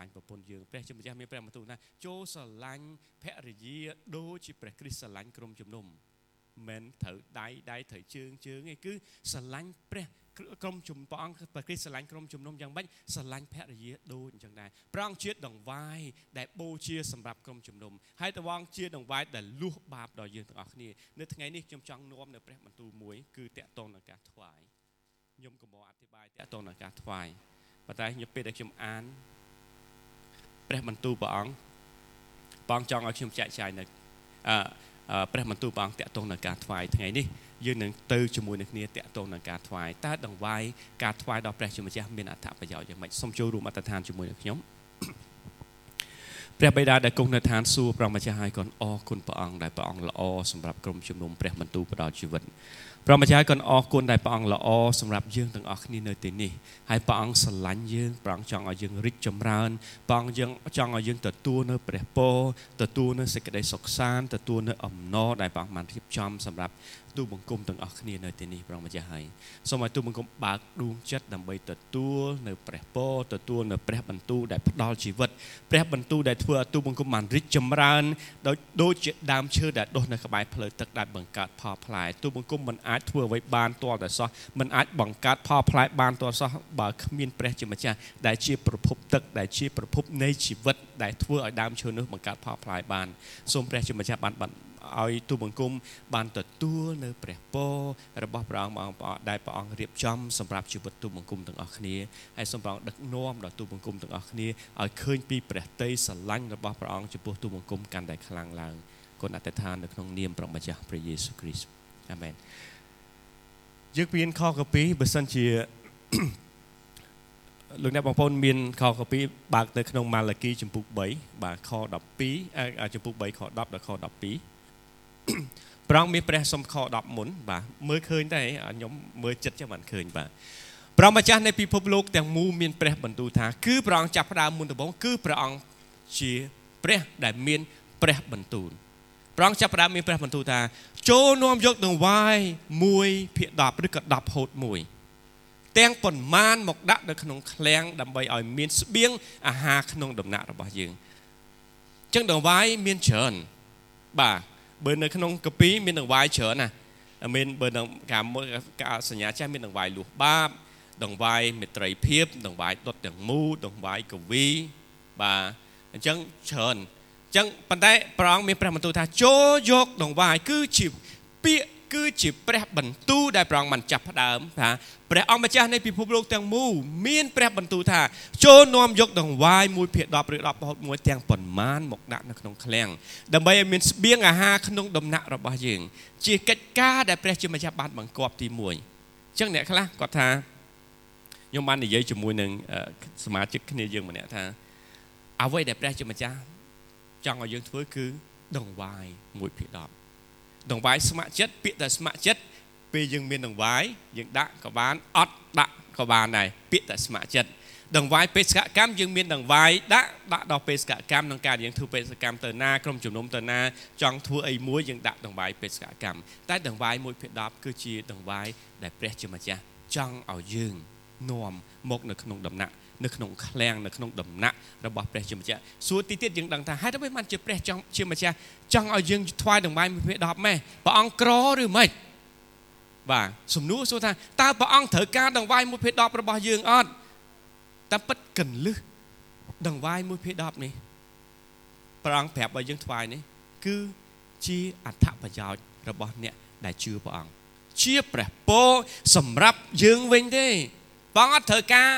ឡាញ់ប្រពន្ធយើងព្រះជាម្ចាស់មានព្រះបន្ទូលថាចូលស្រឡាញ់ភរិយាដូចជាព្រះគ្រីស្ទស្រឡាញ់ក្រុមជំនុំមិនត្រូវដៃដៃត្រូវជើងជើងឯងគឺស្រឡាញ់ព្រះក្រុមជំព្រះអង្គព្រះគ្រីស្ទស្រឡាញ់ក្រុមជំនុំយ៉ាងម៉េចស្រឡាញ់ភរិយាដូចអញ្ចឹងដែរព្រះអង្គជាដង្វាយដែលបូជាសម្រាប់ក្រុមជំនុំហើយតវងជាដង្វាយដែលលួសបាបដល់យើងទាំងអស់គ្នានៅថ្ងៃនេះខ្ញុំចង់នាំនៅព្រះបន្ទូលមួយគឺតកតងនឹងការថ្វាយខ្ញុំកុំអធិប្បាយតកតងនឹងការថ្វាយប៉ុន្តែខ្ញុំពេលដែលខ្ញុំអាន ព្រះបន្ទូលព្រះអង្គព្រះអង្គចង់ឲ្យខ្ញុំចែកចាយនៅអឺព្រះបន្ទូលព្រះអង្គតកតងនឹងការថ្វាយថ្ងៃនេះយើងនឹងទៅជាមួយនឹងគ្នាតកតងនឹងការថ្វាយតើដង្វាយការថ្វាយដល់ព្រះជាម្ចាស់មានអត្ថប្រយោជន៍យ៉ាងម៉េចសូមចូលរួមអត្តឋានជាមួយនឹងខ្ញុំព្រះបិតាដែលគង់នៅឋានសួគ៌ព្រះម្ចាស់ហើយក៏អរគុណព្រះអង្គដែលព្រះអង្គល្អសម្រាប់ក្រុមជំនុំព្រះបន្ទូលផ្ដល់ជីវិតព្រះម្ចាស់ក៏អរគុណដែលព្រះអង្គល្អសម្រាប់យើងទាំងអស់គ្នានៅទីនេះហើយព្រះអង្គស្រឡាញ់យើងព្រះអង្គចង់ឲ្យយើងរីកចម្រើនព្រះអង្គយើងចង់ឲ្យយើងទទួលនៅព្រះពរទទួលនៅសេចក្តីសុខសាន្តទទួលនៅអំណរដែលព្រះអង្គបានរៀបចំសម្រាប់ទូបង្គំទាំងអស់គ្នានៅទីនេះព្រះម្ចាស់ហើយសូមឲ្យទូបង្គំបើកដួងចិត្តដើម្បីទទួលនៅព្រះពរទទួលនៅព្រះបន្ទូលដែលផ្ដល់ជីវិតព្រះបន្ទូលដែលធ្វើឲ្យទូបង្គំបានរីកចម្រើនដោយដូចជាដើមឈើដែលដុះនៅក្បែរផ្លូវទឹកដែលបង្កើតផលផ្លែទូបង្គំមិនអាចធ្វើអ្វីបានទាល់តែសោះមិនអាចបង្កើតផលផ្លែបានទាល់សោះបើគ្មានព្រះជាម្ចាស់ដែលជាប្រភពទឹកដែលជាប្រភពនៃជីវិតដែលធ្វើឲ្យដើមឈើនោះបង្កើតផលផ្លែបានសូមព្រះជាម្ចាស់បានបានឲ្យទូបង្គំបានទទួលនៅព្រះពររបស់ព្រះអង្គបងប្អូនដែលព្រះអង្គរៀបចំសម្រាប់ជីវិតទូបង្គំទាំងអស់គ្នាហើយសូមព្រះអង្គដឹកនាំដល់ទូបង្គំទាំងអស់គ្នាឲ្យឃើញពីព្រះតីស្រឡាញ់របស់ព្រះអង្គចំពោះទូបង្គំកាន់តែខ្លាំងឡើងគុណអធិដ្ឋាននៅក្នុងនាមព្រះម្ចាស់ព្រះយេស៊ូវគ្រីស្ទអាមែន យើងមានខកពីបើសិនជាលោកអ្នកបងប្អូនមានខកពីបើកទៅក្នុងម៉ាឡាគីចំពុក3បាទខ12ចំពុក3ខ10ដល់ខ12ព្រះអង្គមានព្រះសំខ10មុនបាទមើលឃើញតែខ្ញុំមើលចិត្តចឹងមិនឃើញបាទព្រះម្ចាស់នៃពិភពលោកទាំងមូលមានព្រះបន្ទូលថាគឺព្រះអង្គចាប់ផ្ដើមមុនដំបូងគឺព្រះអង្គជាព្រះដែលមានព្រះបន្ទូល ព្រះអង្គចាប់ផ្ដើមមានព្រះបន្ទូលថាចូលនាំយកដង្វាយ1ភាគ10ឬក៏10ហូត1ទាំងប៉ុន្មានមកដាក់នៅក្នុងឃ្លាំងដើម្បីឲ្យមានស្បៀងអាហារក្នុងដំណាក់របស់យើងអញ្ចឹងដង្វាយមានច្រើនបាទបើនៅក្នុងកាពីមានដង្វាយច្រើនណាមានបើនឹងការមើលការសញ្ញាចាស់មានដង្វាយលួសបាបដង្វាយមេត្រីភាពដង្វាយដុតទាំងមូដង្វាយកវីបាទអញ្ចឹងច្រើនអញ្ចឹងប៉ុន្តែព្រះអង្គមានព្រះបន្ទូលថាចូលយកដង្វាយគឺជាពាក្យគឺជាព្រះបន្ទូលដែលព្រះអង្គបានចាប់ផ្ដើមថាព្រះអង្គម្ចាស់នៃពិភពលោកទាំងមូលមានព្រះបន្ទូលថាចូលនាំយកដង្វាយ1ភាគ10ឬ10ហូត1ទាំងប៉ុន្មានមកដាក់នៅក្នុងឃ្លាំងដើម្បីឲ្យមានស្បៀងអាហារក្នុងដំណាក់របស់យើង ជាកិច្ចការដែលព្រះជាម្ចាស់បានបង្គាប់ទី1អញ្ចឹងអ្នកខ្លះគាត់ថាខ្ញុំបាននិយាយជាមួយនឹងសមាជិកគ្នាយើងម្នាក់ថាអ្វីដែលព្រះជាម្ចាស់ ចង់ឲ្យយើងធ្វើគឺដង្វាយ1ភាគ10ដង្វាយស្ម័គ្រចិត្តពាក្យតែស្ម័គ្រចិត្តពេលយើងមានដង្វាយយើងដាក់ក៏បានអត់ដាក់ក៏បានដែរពាក្យតែស្ម័គ្រចិត្តដង្វាយបេសកកម្មយើងមានដង្វាយដាក់ដាក់ដល់បេសកកម្មក្នុងការយើងធ្វើបេសកកម្មទៅណាក្រុមជំនុំទៅណាចង់ធ្វើអីមួយយើងដាក់ដង្វាយបេសកកម្មតែដង្វាយ1ភាគ10គឺជាដង្វាយដែលព្រះជាម្ចាស់ចង់ឲ្យយើងនាំមកនៅក្នុងដំណាក់ នៅក្នុងឃ្លាំងនៅក្នុងដំណាក់របស់ព្រះជាម្ចាស់សួរទីទៀតយើងដឹងថាហេតុអ្វីបានជាព្រះចង់ជាម្ចាស់ចង់ឲ្យយើងថ្វាយដង្វាយមួយភាគ10ម៉េះព្រះអង្គក្រឬមិនបាទសំណួរសួរថាតើព្រះអង្គត្រូវការដង្វាយមួយភាគ10របស់យើងអត់តែពិតកន្លឹះដង្វាយមួយភាគ10នេះព្រះអង្គប្រាប់ឲ្យយើងថ្វាយនេះគឺជាអត្ថប្រយោជន៍របស់អ្នកដែលជឿព្រះអង្គជាព្រះពរសម្រាប់យើងវិញទេ ព្រះអង្គអត់ត្រូវការ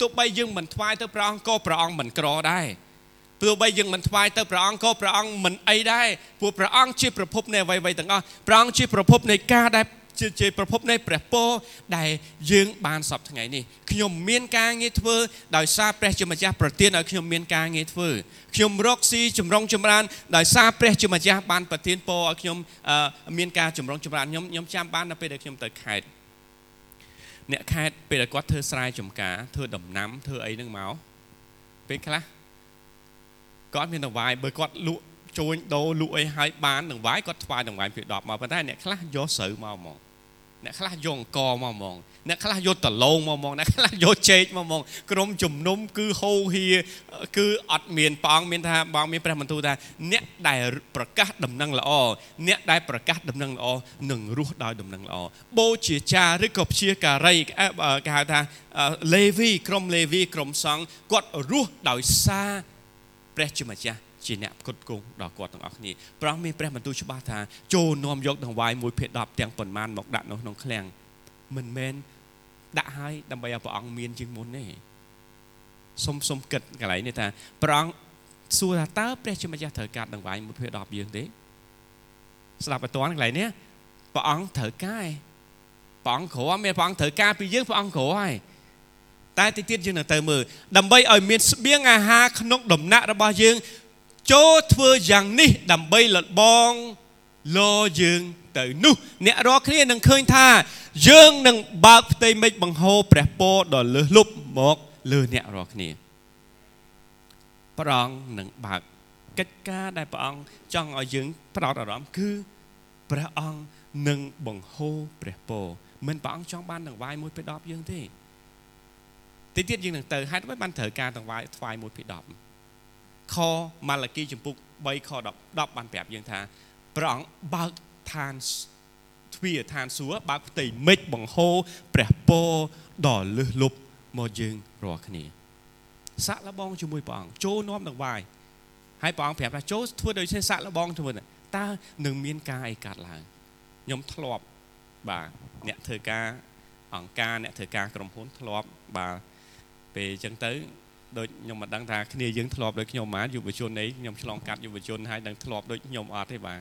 ទោះបីយើងមិនថ្វាយទៅព្រះអង្គក៏ព្រះអង្គមិនក្រដែរទោះបីយើងមិនថ្វាយទៅព្រះអង្គក៏ព្រះអង្គមិនអីដែរព្រោះព្រះអង្គជាប្រភពនៃអ្វីៗទាំងអស់ព្រះអង្គជាប្រភពនៃការដែលជាជាប្រភពនៃព្រះពរដែលយើងបានសពថ្ងៃនេះខ្ញុំមានការងារធ្វើដោយសារព្រះជាម្ចាស់ប្រទានឲ្យខ្ញុំមានការងារធ្វើខ្ញុំរកស៊ីចម្រុងចម្រើនដោយសារព្រះជាម្ចាស់បានប្រទានពរឲ្យខ្ញុំមានការចម្រុងចម្រើនខ្ញុំខ្ញុំចាំបាននៅពេលដែលខ្ញុំទៅខេត្ត អ្នកខេត្តពេលគាត់ធ្វើស្រែចម្ការធ្វើដំណាំធ្វើអីហ្នឹងមកពេលខ្លះគាត់មានដង្វាយបើគាត់លក់ជួញដូរលក់អីឲ្យបានដង្វាយគាត់ថ្វាយដង្វាយពី10មកប៉ុន្តែអ្នកខ្លះយកស្រូវមកហ្មង អ្នកខ្លះយកអង្គមកហ្មងអ្នកខ្លះយកដលងមកហ្មងអ្នកខ្លះយកចេកមកហ្មងក្រុមជំនុំគឺហូហៀគឺអត់មានព្រះអង្គមានថាបងមានព្រះបន្ទូលថាអ្នកដែលប្រកាសដំណឹងល្អអ្នកដែលប្រកាសដំណឹងល្អនឹងរស់ដោយដំណឹងល្អបូជាចាឬក៏ព្យាការីគេហៅថាលេវីក្រុមលេវីក្រុមសង្ឃគាត់រស់ដោយសារព្រះជាម្ចាស់ ជាអ្នកផ្គត់ផ្គង់ដល់គាត់ទាំងអស់គ្នាប្រោះមានព្រះបន្ទូលច្បាស់ថាចូលនាំយកដង្វាយ1ភាគ10ទាំងប៉ុន្មានមកដាក់នៅក្នុងឃ្លាំងមិនមែនដាក់ឲ្យដើម្បីឲ្យព្រះអង្គមានជាងមុនទេសុំសុំគិតកន្លែងនេះថាព្រះអង្គសួរថាតើព្រះជាម្ចាស់ត្រូវកាត់ដង្វាយ1ភាគ10យើងទេស្ដាប់ឲ្យតន់កន្លែងនេះព្រះអង្គត្រូវការព្រះអង្គគ្រាន់មានព្រះអង្គត្រូវការពីយើងព្រះអង្គគ្រាន់ហើយតែទីទៀតយើងនៅទៅមើលដើម្បីឲ្យមានស្បៀងអាហារក្នុងដំណាក់របស់យើង ចូលធ្វើយ៉ាងនេះដើម្បីលបងលយើងទៅនោះអ្នករាល់គ្នានឹងឃើញថាយើងនឹងបើកផ្ទៃមេឃបង្ហូរព្រះពរដ៏លើសលប់មកលើអ្នករាល់គ្នាព្រះអង្គនឹងបើកកិច្ចការដែលព្រះអង្គចង់ឲ្យយើងផ្ដោតអារម្មណ៍គឺព្រះអង្គនឹងបង្ហូរព្រះពរមិនព្រះអង្គចង់បានដង្វាយមួយពី10យើងទេទីទៀតយើងនឹងទៅហេតុអ្វីបានត្រូវការដង្វាយថ្វាយមួយពី10 ខម៉ាឡាគីចំពុក3ខ10 10បានប្រាប់យើងថាព្រះអង្គបើកឋានទ្វារឋានសួគ៌បើកផ្ទៃមេឃបង្ហូរព្រះពរដ៏លើសលប់មកយើងរាល់គ្នាសាក់លបងជាមួយព្រះអង្គចូលនាំដង្វាយហើយព្រះអង្គប្រាប់ថាចូលធ្វើដូចជាសាក់លបងធ្វើតើនឹងមានការអីកាត់ឡើងខ្ញុំធ្លាប់បាទអ្នកធ្វើការអង្គការអ្នកធ្វើការក្រុមហ៊ុនធ្លាប់បាទពេលអញ្ចឹងទៅ ដូចខ្ញុំមិនដឹងថាគ្នាយើងធ្លាប់ដូចខ្ញុំមកយុវជនអីខ្ញុំឆ្លងកាត់យុវជនហើយដឹងធ្លាប់ដូចខ្ញុំអត់ទេបាទ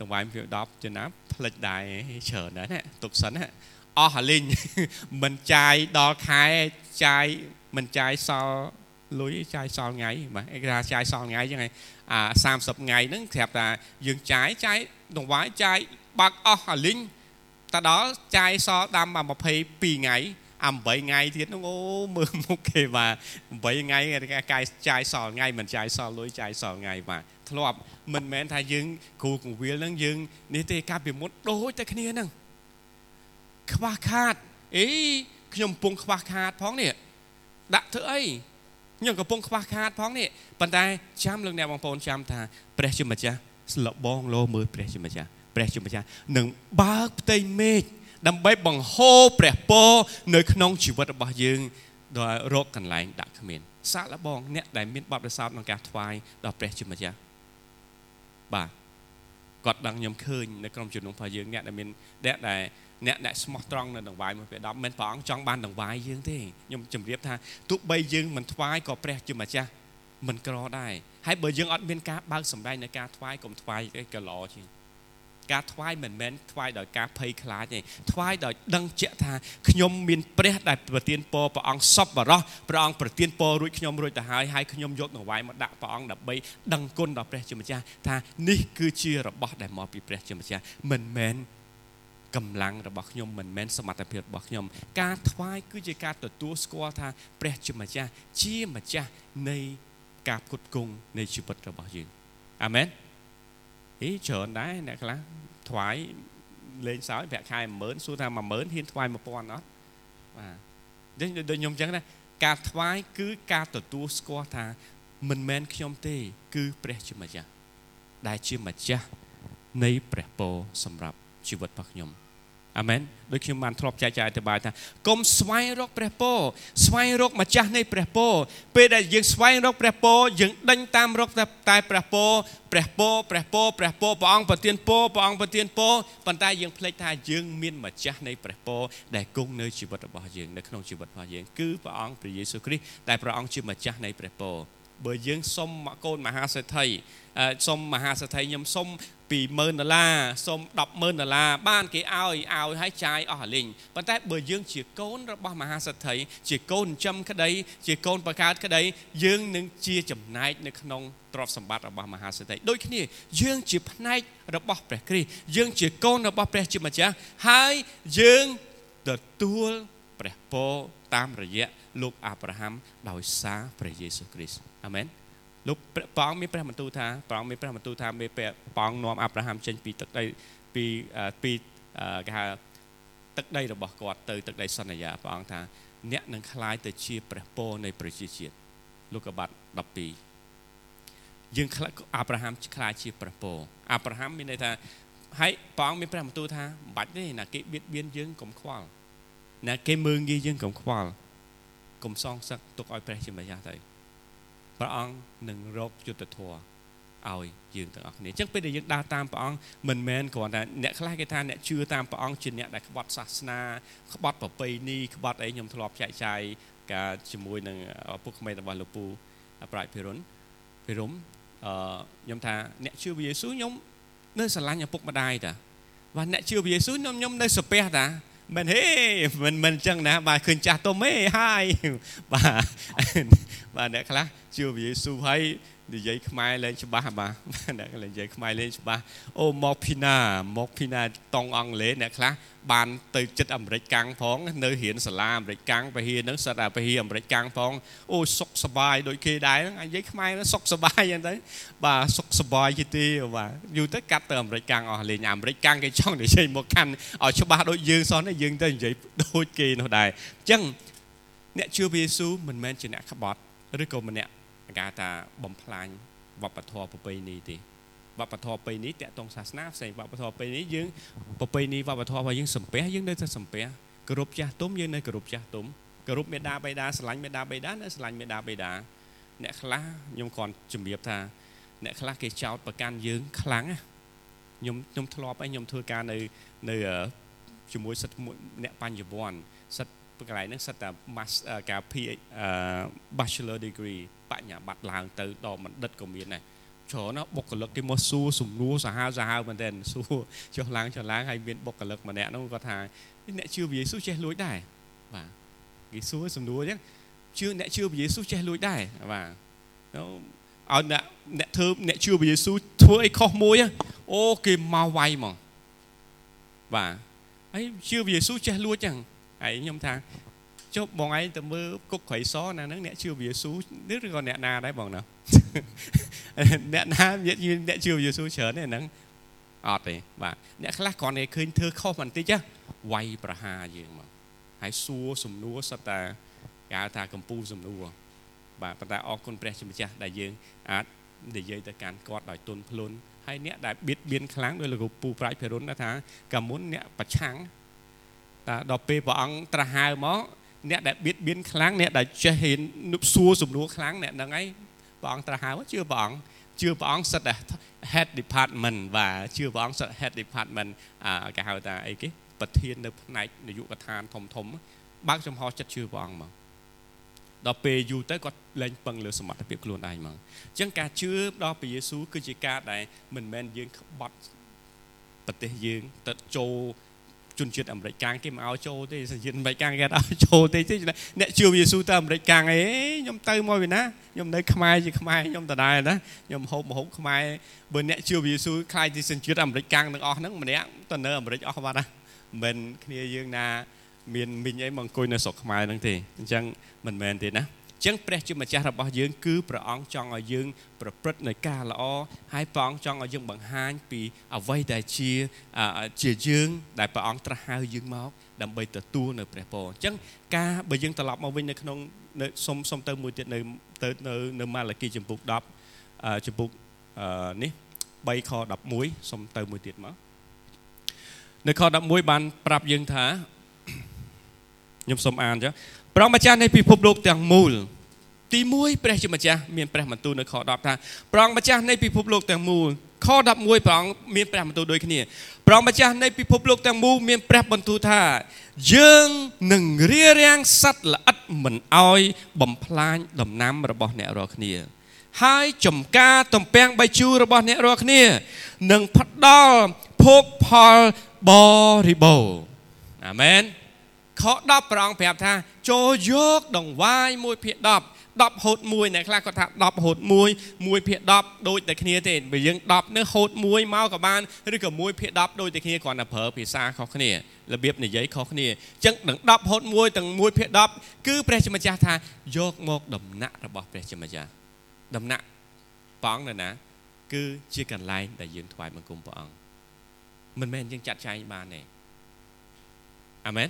ដង្វាយពី10ចំណាប់ផ្លិចដែរច្រើនដែរណាទុកសិនណាអស់អាលីងមិនចាយដល់ខែចាយមិនចាយសល់លុយចាយសល់ថ្ងៃបាទគេថាចាយសល់ថ្ងៃចឹងហើយអា30ថ្ងៃហ្នឹងស្រាប់ថាយើងចាយចាយដង្វាយចាយបាក់អស់អាលីងតដល់ចាយសល់តាម22ថ្ងៃ អា8ថ្ងៃទៀតនោះអូមើលមុខគេបាទ8ថ្ងៃគេកាយចាយសល់ថ្ងៃមិនចាយសល់លុយចាយសល់ថ្ងៃបាទធ្លាប់មិនមែនថាយើងគ្រូកងវិលហ្នឹងយើងនេះទេកាលពីមុនដូចតែគ្នាហ្នឹងខ្វះខាតអីខ្ញុំកំពុងខ្វះខាតផងនេះដាក់ធ្វើអីខ្ញុំកំពុងខ្វះខាតផងនេះប៉ុន្តែចាំលោកអ្នកបងប្អូនចាំថាព្រះជាម្ចាស់ស្លបងលោមើលព្រះជាម្ចាស់ព្រះជាម្ចាស់នឹងបើកផ្ទៃមេឃ ដើម្បីបង្ហូរព្រះពរនៅក្នុងជីវិតរបស់យើងដោយរកកន្លែងដាក់គ្មានសាកល្បងអ្នកដែលមានបបិសោតក្នុងការថ្វាយដល់ព្រះជាម្ចាស់បាទគាត់ដឹងខ្ញុំឃើញនៅក្នុងជំនុំរបស់យើងអ្នកដែលមានអ្នកដែលអ្នកដែលស្មោះត្រង់នៅដង្វាយមួយពេល10មិនព្រះអង្គចង់បានដង្វាយយើងទេខ្ញុំជម្រាបថាទោះបីយើងមិនថ្វាយក៏ព្រះជាម្ចាស់មិនក្រដែរហើយបើយើងអត់មានការបើកសម្ដែងในការថ្វាយកុំថ្វាយក៏ល្អជាង ការថ្វាយមិនមែនថ្វាយដោយការភ័យខ្លាចទេថ្វាយដោយដឹងជាក់ថាខ្ញុំមានព្រះដែលប្រទានពរព្រះអង្គសពបរោះព្រះអង្គប្រទានពររួចខ្ញុំរួចទៅហើយហើយខ្ញុំយកដង្វាយមកដាក់ព្រះអង្គដើម្បីដឹងគុណដល់ព្រះជាម្ចាស់ថានេះគឺជារបស់ដែលមកពីព្រះជាម្ចាស់មិនមែនកម្លាំងរបស់ខ្ញុំមិនមែនសមត្ថភាពរបស់ខ្ញុំការថ្វាយគឺជាការទទួលស្គាល់ថាព្រះជាម្ចាស់ជាម្ចាស់នៃការផ្គត់ផ្គង់នៃជីវិតរបស់យើងអាមែន អីច្រើនដែរអ្នកខ្លះថ្វាយលេងសើចប្រាក់ខែ10000សួរថា10000ហ៊ានថ្វាយ1000អត់បាទដូចដូចខ្ញុំអញ្ចឹងណាការថ្វាយគឺការទទួលស្គាល់ថា មិនមែនខ្ញុំទេ គឺព្រះជាម្ចាស់ដែលជាម្ចាស់នៃព្រះពរសម្រាប់ជីវិតរបស់ខ្ញុំ អាមែនដូចខ្ញុំបានធ្លាប់ចែកចាយអធិប្បាយថាកុំស្វែងរកព្រះពរស្វែងរកម្ចាស់នៃព្រះពរពេលដែលយើងស្វែងរកព្រះពរយើងដេញតាមរកតែព្រះពរព្រះពរព្រះពរព្រះពរព្រះអង្គប្រទានពរព្រះអង្គប្រទានពរប៉ុន្តែយើងភ្លេចថាយើងមានម្ចាស់នៃព្រះពរដែលគង់នៅជីវិតរបស់យើងនៅក្នុងជីវិតរបស់យើងគឺព្រះអង្គព្រះយេស៊ូវគ្រីស្ទដែលព្រះអង្គជាម្ចាស់នៃព្រះពរបើយើងសុំកូនមហាសេដ្ឋីសុំមហាសេដ្ឋីខ្ញុំសុំ 20000ដុល្លារសុំ100,000ដុល្លារបានគេឲ្យឲ្យឲ្យចាយអស់អាលីងប៉ុន្តែបើយើងជាកូនរបស់មហាសេដ្ឋីជាកូនចិញ្ចឹមក្តីជាកូនបង្កើតក្តីយើងនឹងជាចំណែកនៅក្នុងទ្រព្យសម្បត្តិរបស់មហាសេដ្ឋីដូចគ្នាយើងជាផ្នែករបស់ព្រះគ្រីស្ទយើងជាកូនរបស់ព្រះជាម្ចាស់ហើយយើងទទួលព្រះពរតាមរយៈលោកអាប់រ៉ាហាំដោយសារព្រះយេស៊ូវគ្រីស្ទអាមែន លោកព្រះអង្គមានព្រះបន្ទូលថាព្រះអង្គមានព្រះបន្ទូលថាមេព្រះអង្គនាំអាប់រ៉ាហាំចេញពីទឹកដីពីពីគេហៅ ទឹកដីរបស់គាត់ទៅទឹកដីសន្យាព្រះអង្គថាអ្នកនឹងคล้ายទៅជាព្រះពរនៃប្រជាជាតិលោកកបាត់12យើងអាប់រ៉ាហាំคล้ายជាព្រះពរអាប់រ៉ាហាំមានន័យថាហើយព្រះអង្គមានព្រះបន្ទូលថាមិនបាច់ទេណាគេបៀតបៀនយើងកុំខ្វល់ណាគេមើងងាយយើងកុំខ្វល់កុំសងសឹកទុកឲ្យព្រះជាម្ចាស់ទៅ ព្រះអង្គនឹងរកយុទ្ធធម៌ឲ្យយើងទាំងអស់គ្នាអញ្ចឹងពេលដែលយើងដើរតាមព្រះអង្គមិនមែនគ្រាន់តែអ្នកខ្លះគេថាអ្នកជឿតាមព្រះអង្គជាអ្នកដែលក្បត់សាសនាក្បត់ប្រពៃណីក្បត់អីខ្ញុំធ្លាប់ចែកចាយការជាមួយនឹងពុកក្មេងរបស់លោកពូប្រាច់ភិរុនភិរុំអឺខ្ញុំថាអ្នកជឿព្រះយេស៊ូវខ្ញុំនៅស្រឡាញ់ឪពុកម្ដាយតាបាទអ្នកជឿព្រះយេស៊ូវខ្ញុំខ្ញុំនៅសាពះតាមិនហេមិនមិនអញ្ចឹងណាបាទឃើញចាស់ទុំហេហើយបាទបាទអ្នកខ្លះជឿព្រះយេស៊ូវហើយនិយាយខ្មែរលេងច្បាស់បាទអ្នកនិយាយខ្មែរលេងច្បាស់អូមកភីណាមកភីណាតង់អង់គ្លេសអ្នកខ្លះបានទៅចិត្តអាមេរិកកាំងផងនៅរៀនសាលាអាមេរិកកាំងពហិហ្នឹងសិតតែពហិអាមេរិកកាំងផងអូសុខសบายដូចគេដែរហ្នឹងនិយាយខ្មែរសុខសบายហ្នឹងទៅបាទសុខសบายជាទីបាទយូរទៅកាត់ទៅអាមេរិកកាំងអស់លេងអាមេរិកកាំងគេចង់និយាយមកកាន់ឲ្យច្បាស់ដូចយើងសោះយើងទៅនិយាយដូចគេនោះដែរអញ្ចឹងអ្នកជឿព្រះយេស៊ូវមិនមែនជាអ្នកក្បត់ឬក៏ម្នាក់ គេថាបំផ្លាញវប្បធម៌ប្រពៃណីទេវប្បធម៌ប្រពៃណីតកតងសាសនាផ្សេងវប្បធម៌ប្រពៃណីយើងប្រពៃណីវប្បធម៌របស់យើងសំពះយើងនៅតែសំពះគោរពចាស់ទុំយើងនៅគោរពចាស់ទុំគោរពមេដាបៃតាស្រឡាញ់មេដាបៃតានៅស្រឡាញ់មេដាបៃតាអ្នកខ្លះខ្ញុំគ្រាន់ជំរាបថាអ្នកខ្លះគេចោតប្រកាន់យើងខ្លាំងខ្ញុំខ្ញុំធ្លាប់ឲ្យខ្ញុំធ្វើការនៅនៅជាមួយសិទ្ធិអ្នកបញ្ញវន្តសិទ្ធិ កន្លែងហ្នឹងសិតតែ master ការ P bachelor degree បញ្ញាបត្រឡើងទៅដល់បណ្ឌិតក៏មានដែរច្រើនណាបុគ្គលិកគេមកសួរសំណួរសាហាវសាហាវមែនទែនសួរចុះឡើងចុះឡើងហើយមានបុគ្គលិកម្នាក់នោះគាត់ថាអ្នកជឿព្រះយេស៊ូវចេះលួចដែរបាទគេសួរសំណួរអញ្ចឹងជឿអ្នកជឿព្រះយេស៊ូវចេះលួចដែរបាទឲ្យអ្នកអ្នកធ្វើអ្នកជឿព្រះយេស៊ូវធ្វើអីខុសមួយអូគេមកវាយហ្មងបាទហើយជឿព្រះយេស៊ូវចេះលួចចឹង ហើយខ្ញុំថាចុះបងឯងទៅមើលគុកក្រៃសណាហ្នឹងអ្នកជឿព្រះយេស៊ូវឬក៏អ្នកណាដែរបងណាអ្នកណាអ្នកជឿព្រះយេស៊ូវច្រើនទេហ្នឹងអត់ទេបាទអ្នកខ្លះគ្រាន់តែឃើញធ្វើខុសបន្តិចវាយប្រហារយើងមកហើយសួរសំណួរសិតតាគេហៅថាកម្ពូសំណួរបាទប៉ុន្តែអរគុណព្រះជាម្ចាស់ដែលយើងអាចនិយាយទៅកាន់គាត់ដោយទុនភ្លុនហើយអ្នកដែលបៀតបៀនខ្លាំងដោយលោកពូប្រាច់ភិរុនថាកាមុនអ្នកប្រឆាំងតែ ដល់ពេលព្រះអង្គត្រាស់ហៅមកអ្នកដែលបៀតបៀនខ្លាំងអ្នកដែលចេះហ៊ាននឹកសួរសំណួរខ្លាំងអ្នកហ្នឹងឯងព្រះអង្គត្រាស់ហៅជឿព្រះអង្គជឿព្រះអង្គសិតតែ head department បាទជឿព្រះអង្គសិត head department អាគេហៅថាអីគេប្រធាននៅផ្នែកនយោបាយកឋានធំធំបើកចំហចិត្តជឿព្រះអង្គមកដល់ពេលយូរទៅគាត់លែងពឹងលើសមត្ថភាពខ្លួនឯងមកអញ្ចឹងការជឿដល់ព្រះយេស៊ូវគឺជាការដែលមិនមែនយើងក្បត់ប្រទេសយើងទៅចូល ជនជាតិអាមេរិកកាំងគេមកឲ្យចូលទេសញ្ជាតិអាមេរិកកាំងគេអត់ឲ្យចូលទេអ្នកជឿយេស៊ូទៅអាមេរិកកាំងអីខ្ញុំទៅមកពីណាខ្ញុំនៅខ្មែរជាខ្មែរខ្ញុំដដែលណាខ្ញុំហូបមហូបខ្មែរបើអ្នកជឿយេស៊ូខ្លាយទីសញ្ជាតិអាមេរិកកាំងទាំងអស់ហ្នឹងម្នាក់ទៅនៅអាមេរិកអស់បាត់ណាមិនគ្នាយើងណាមានមីងអីមកអង្គុយនៅស្រុកខ្មែរហ្នឹងទេអញ្ចឹងមិនមែនទេណា ចឹងព្រះជាម្ចាស់របស់យើងគឺព្រះអង្គចង់ឲ្យយើង ប្រព្រឹត្តនៅការល្អហើយព្រះអង្គចង់ឲ្យយើងបង្ហាញពីអ្វីដែលជាជាយើងដែលព្រះអង្គត្រាស់ហៅយើងមកដើម្បីទទួលនៅព្រះពរអញ្ចឹងការបើយើងត្រឡប់មកវិញនៅក្នុងនៅសុំសុំទៅមួយទៀតនៅទៅនៅនៅម៉ាឡាគីចំពុក10ចំពុកនេះ3ខ11សុំទៅមួយទៀតមកនៅខ11បានប្រាប់យើងថាខ្ញុំសូមអានចា ព្រះម្ចាស់នៃពិភពលោកទាំងមូលទី1ព្រះជាម្ចាស់មានព្រះបន្ទូលនៅខ10ថាព្រះម្ចាស់នៃពិភពលោកទាំងមូលខ11ព្រះអង្គមានព្រះបន្ទូលដូចគ្នាព្រះម្ចាស់នៃពិភពលោកទាំងមូលមានព្រះបន្ទូលថា យើងនឹងរៀបរៀងសត្វល្អិតមិនអោយបំផ្លាញដំណាំរបស់អ្នករាល់គ្នា ហើយចំការតំពាំងបាយជូររបស់អ្នករាល់គ្នានឹងផ្ដល់ភោគផលបរិបូរណ៍អាមែន ខ10ព្រះអង្គប្រាប់ថា ចូលយកដង្វាយ1ភាគ10 10ហូត1អ្នកខ្លះគាត់ថា10ហូត1 1ភាគ10ដូចតែគ្នាទេបើយើង10នេះហូត1មកក៏បានឬក៏1ភាគ10ដូចតែគ្នាគ្រាន់តែប្រើភាសាខុសគ្នារបៀបនិយាយខុសគ្នាអញ្ចឹងនឹង10ហូត1ទាំង1ភាគ10គឺព្រះជាម្ចាស់ថាយកមកដំណាក់របស់ព្រះជាម្ចាស់ដំណាក់ព្រះអង្គនៅណា គឺជាកន្លែងដែលយើងថ្វាយបង្គំព្រះអង្គមិនមែនយើងចាត់ចែងបានទេអអាមែន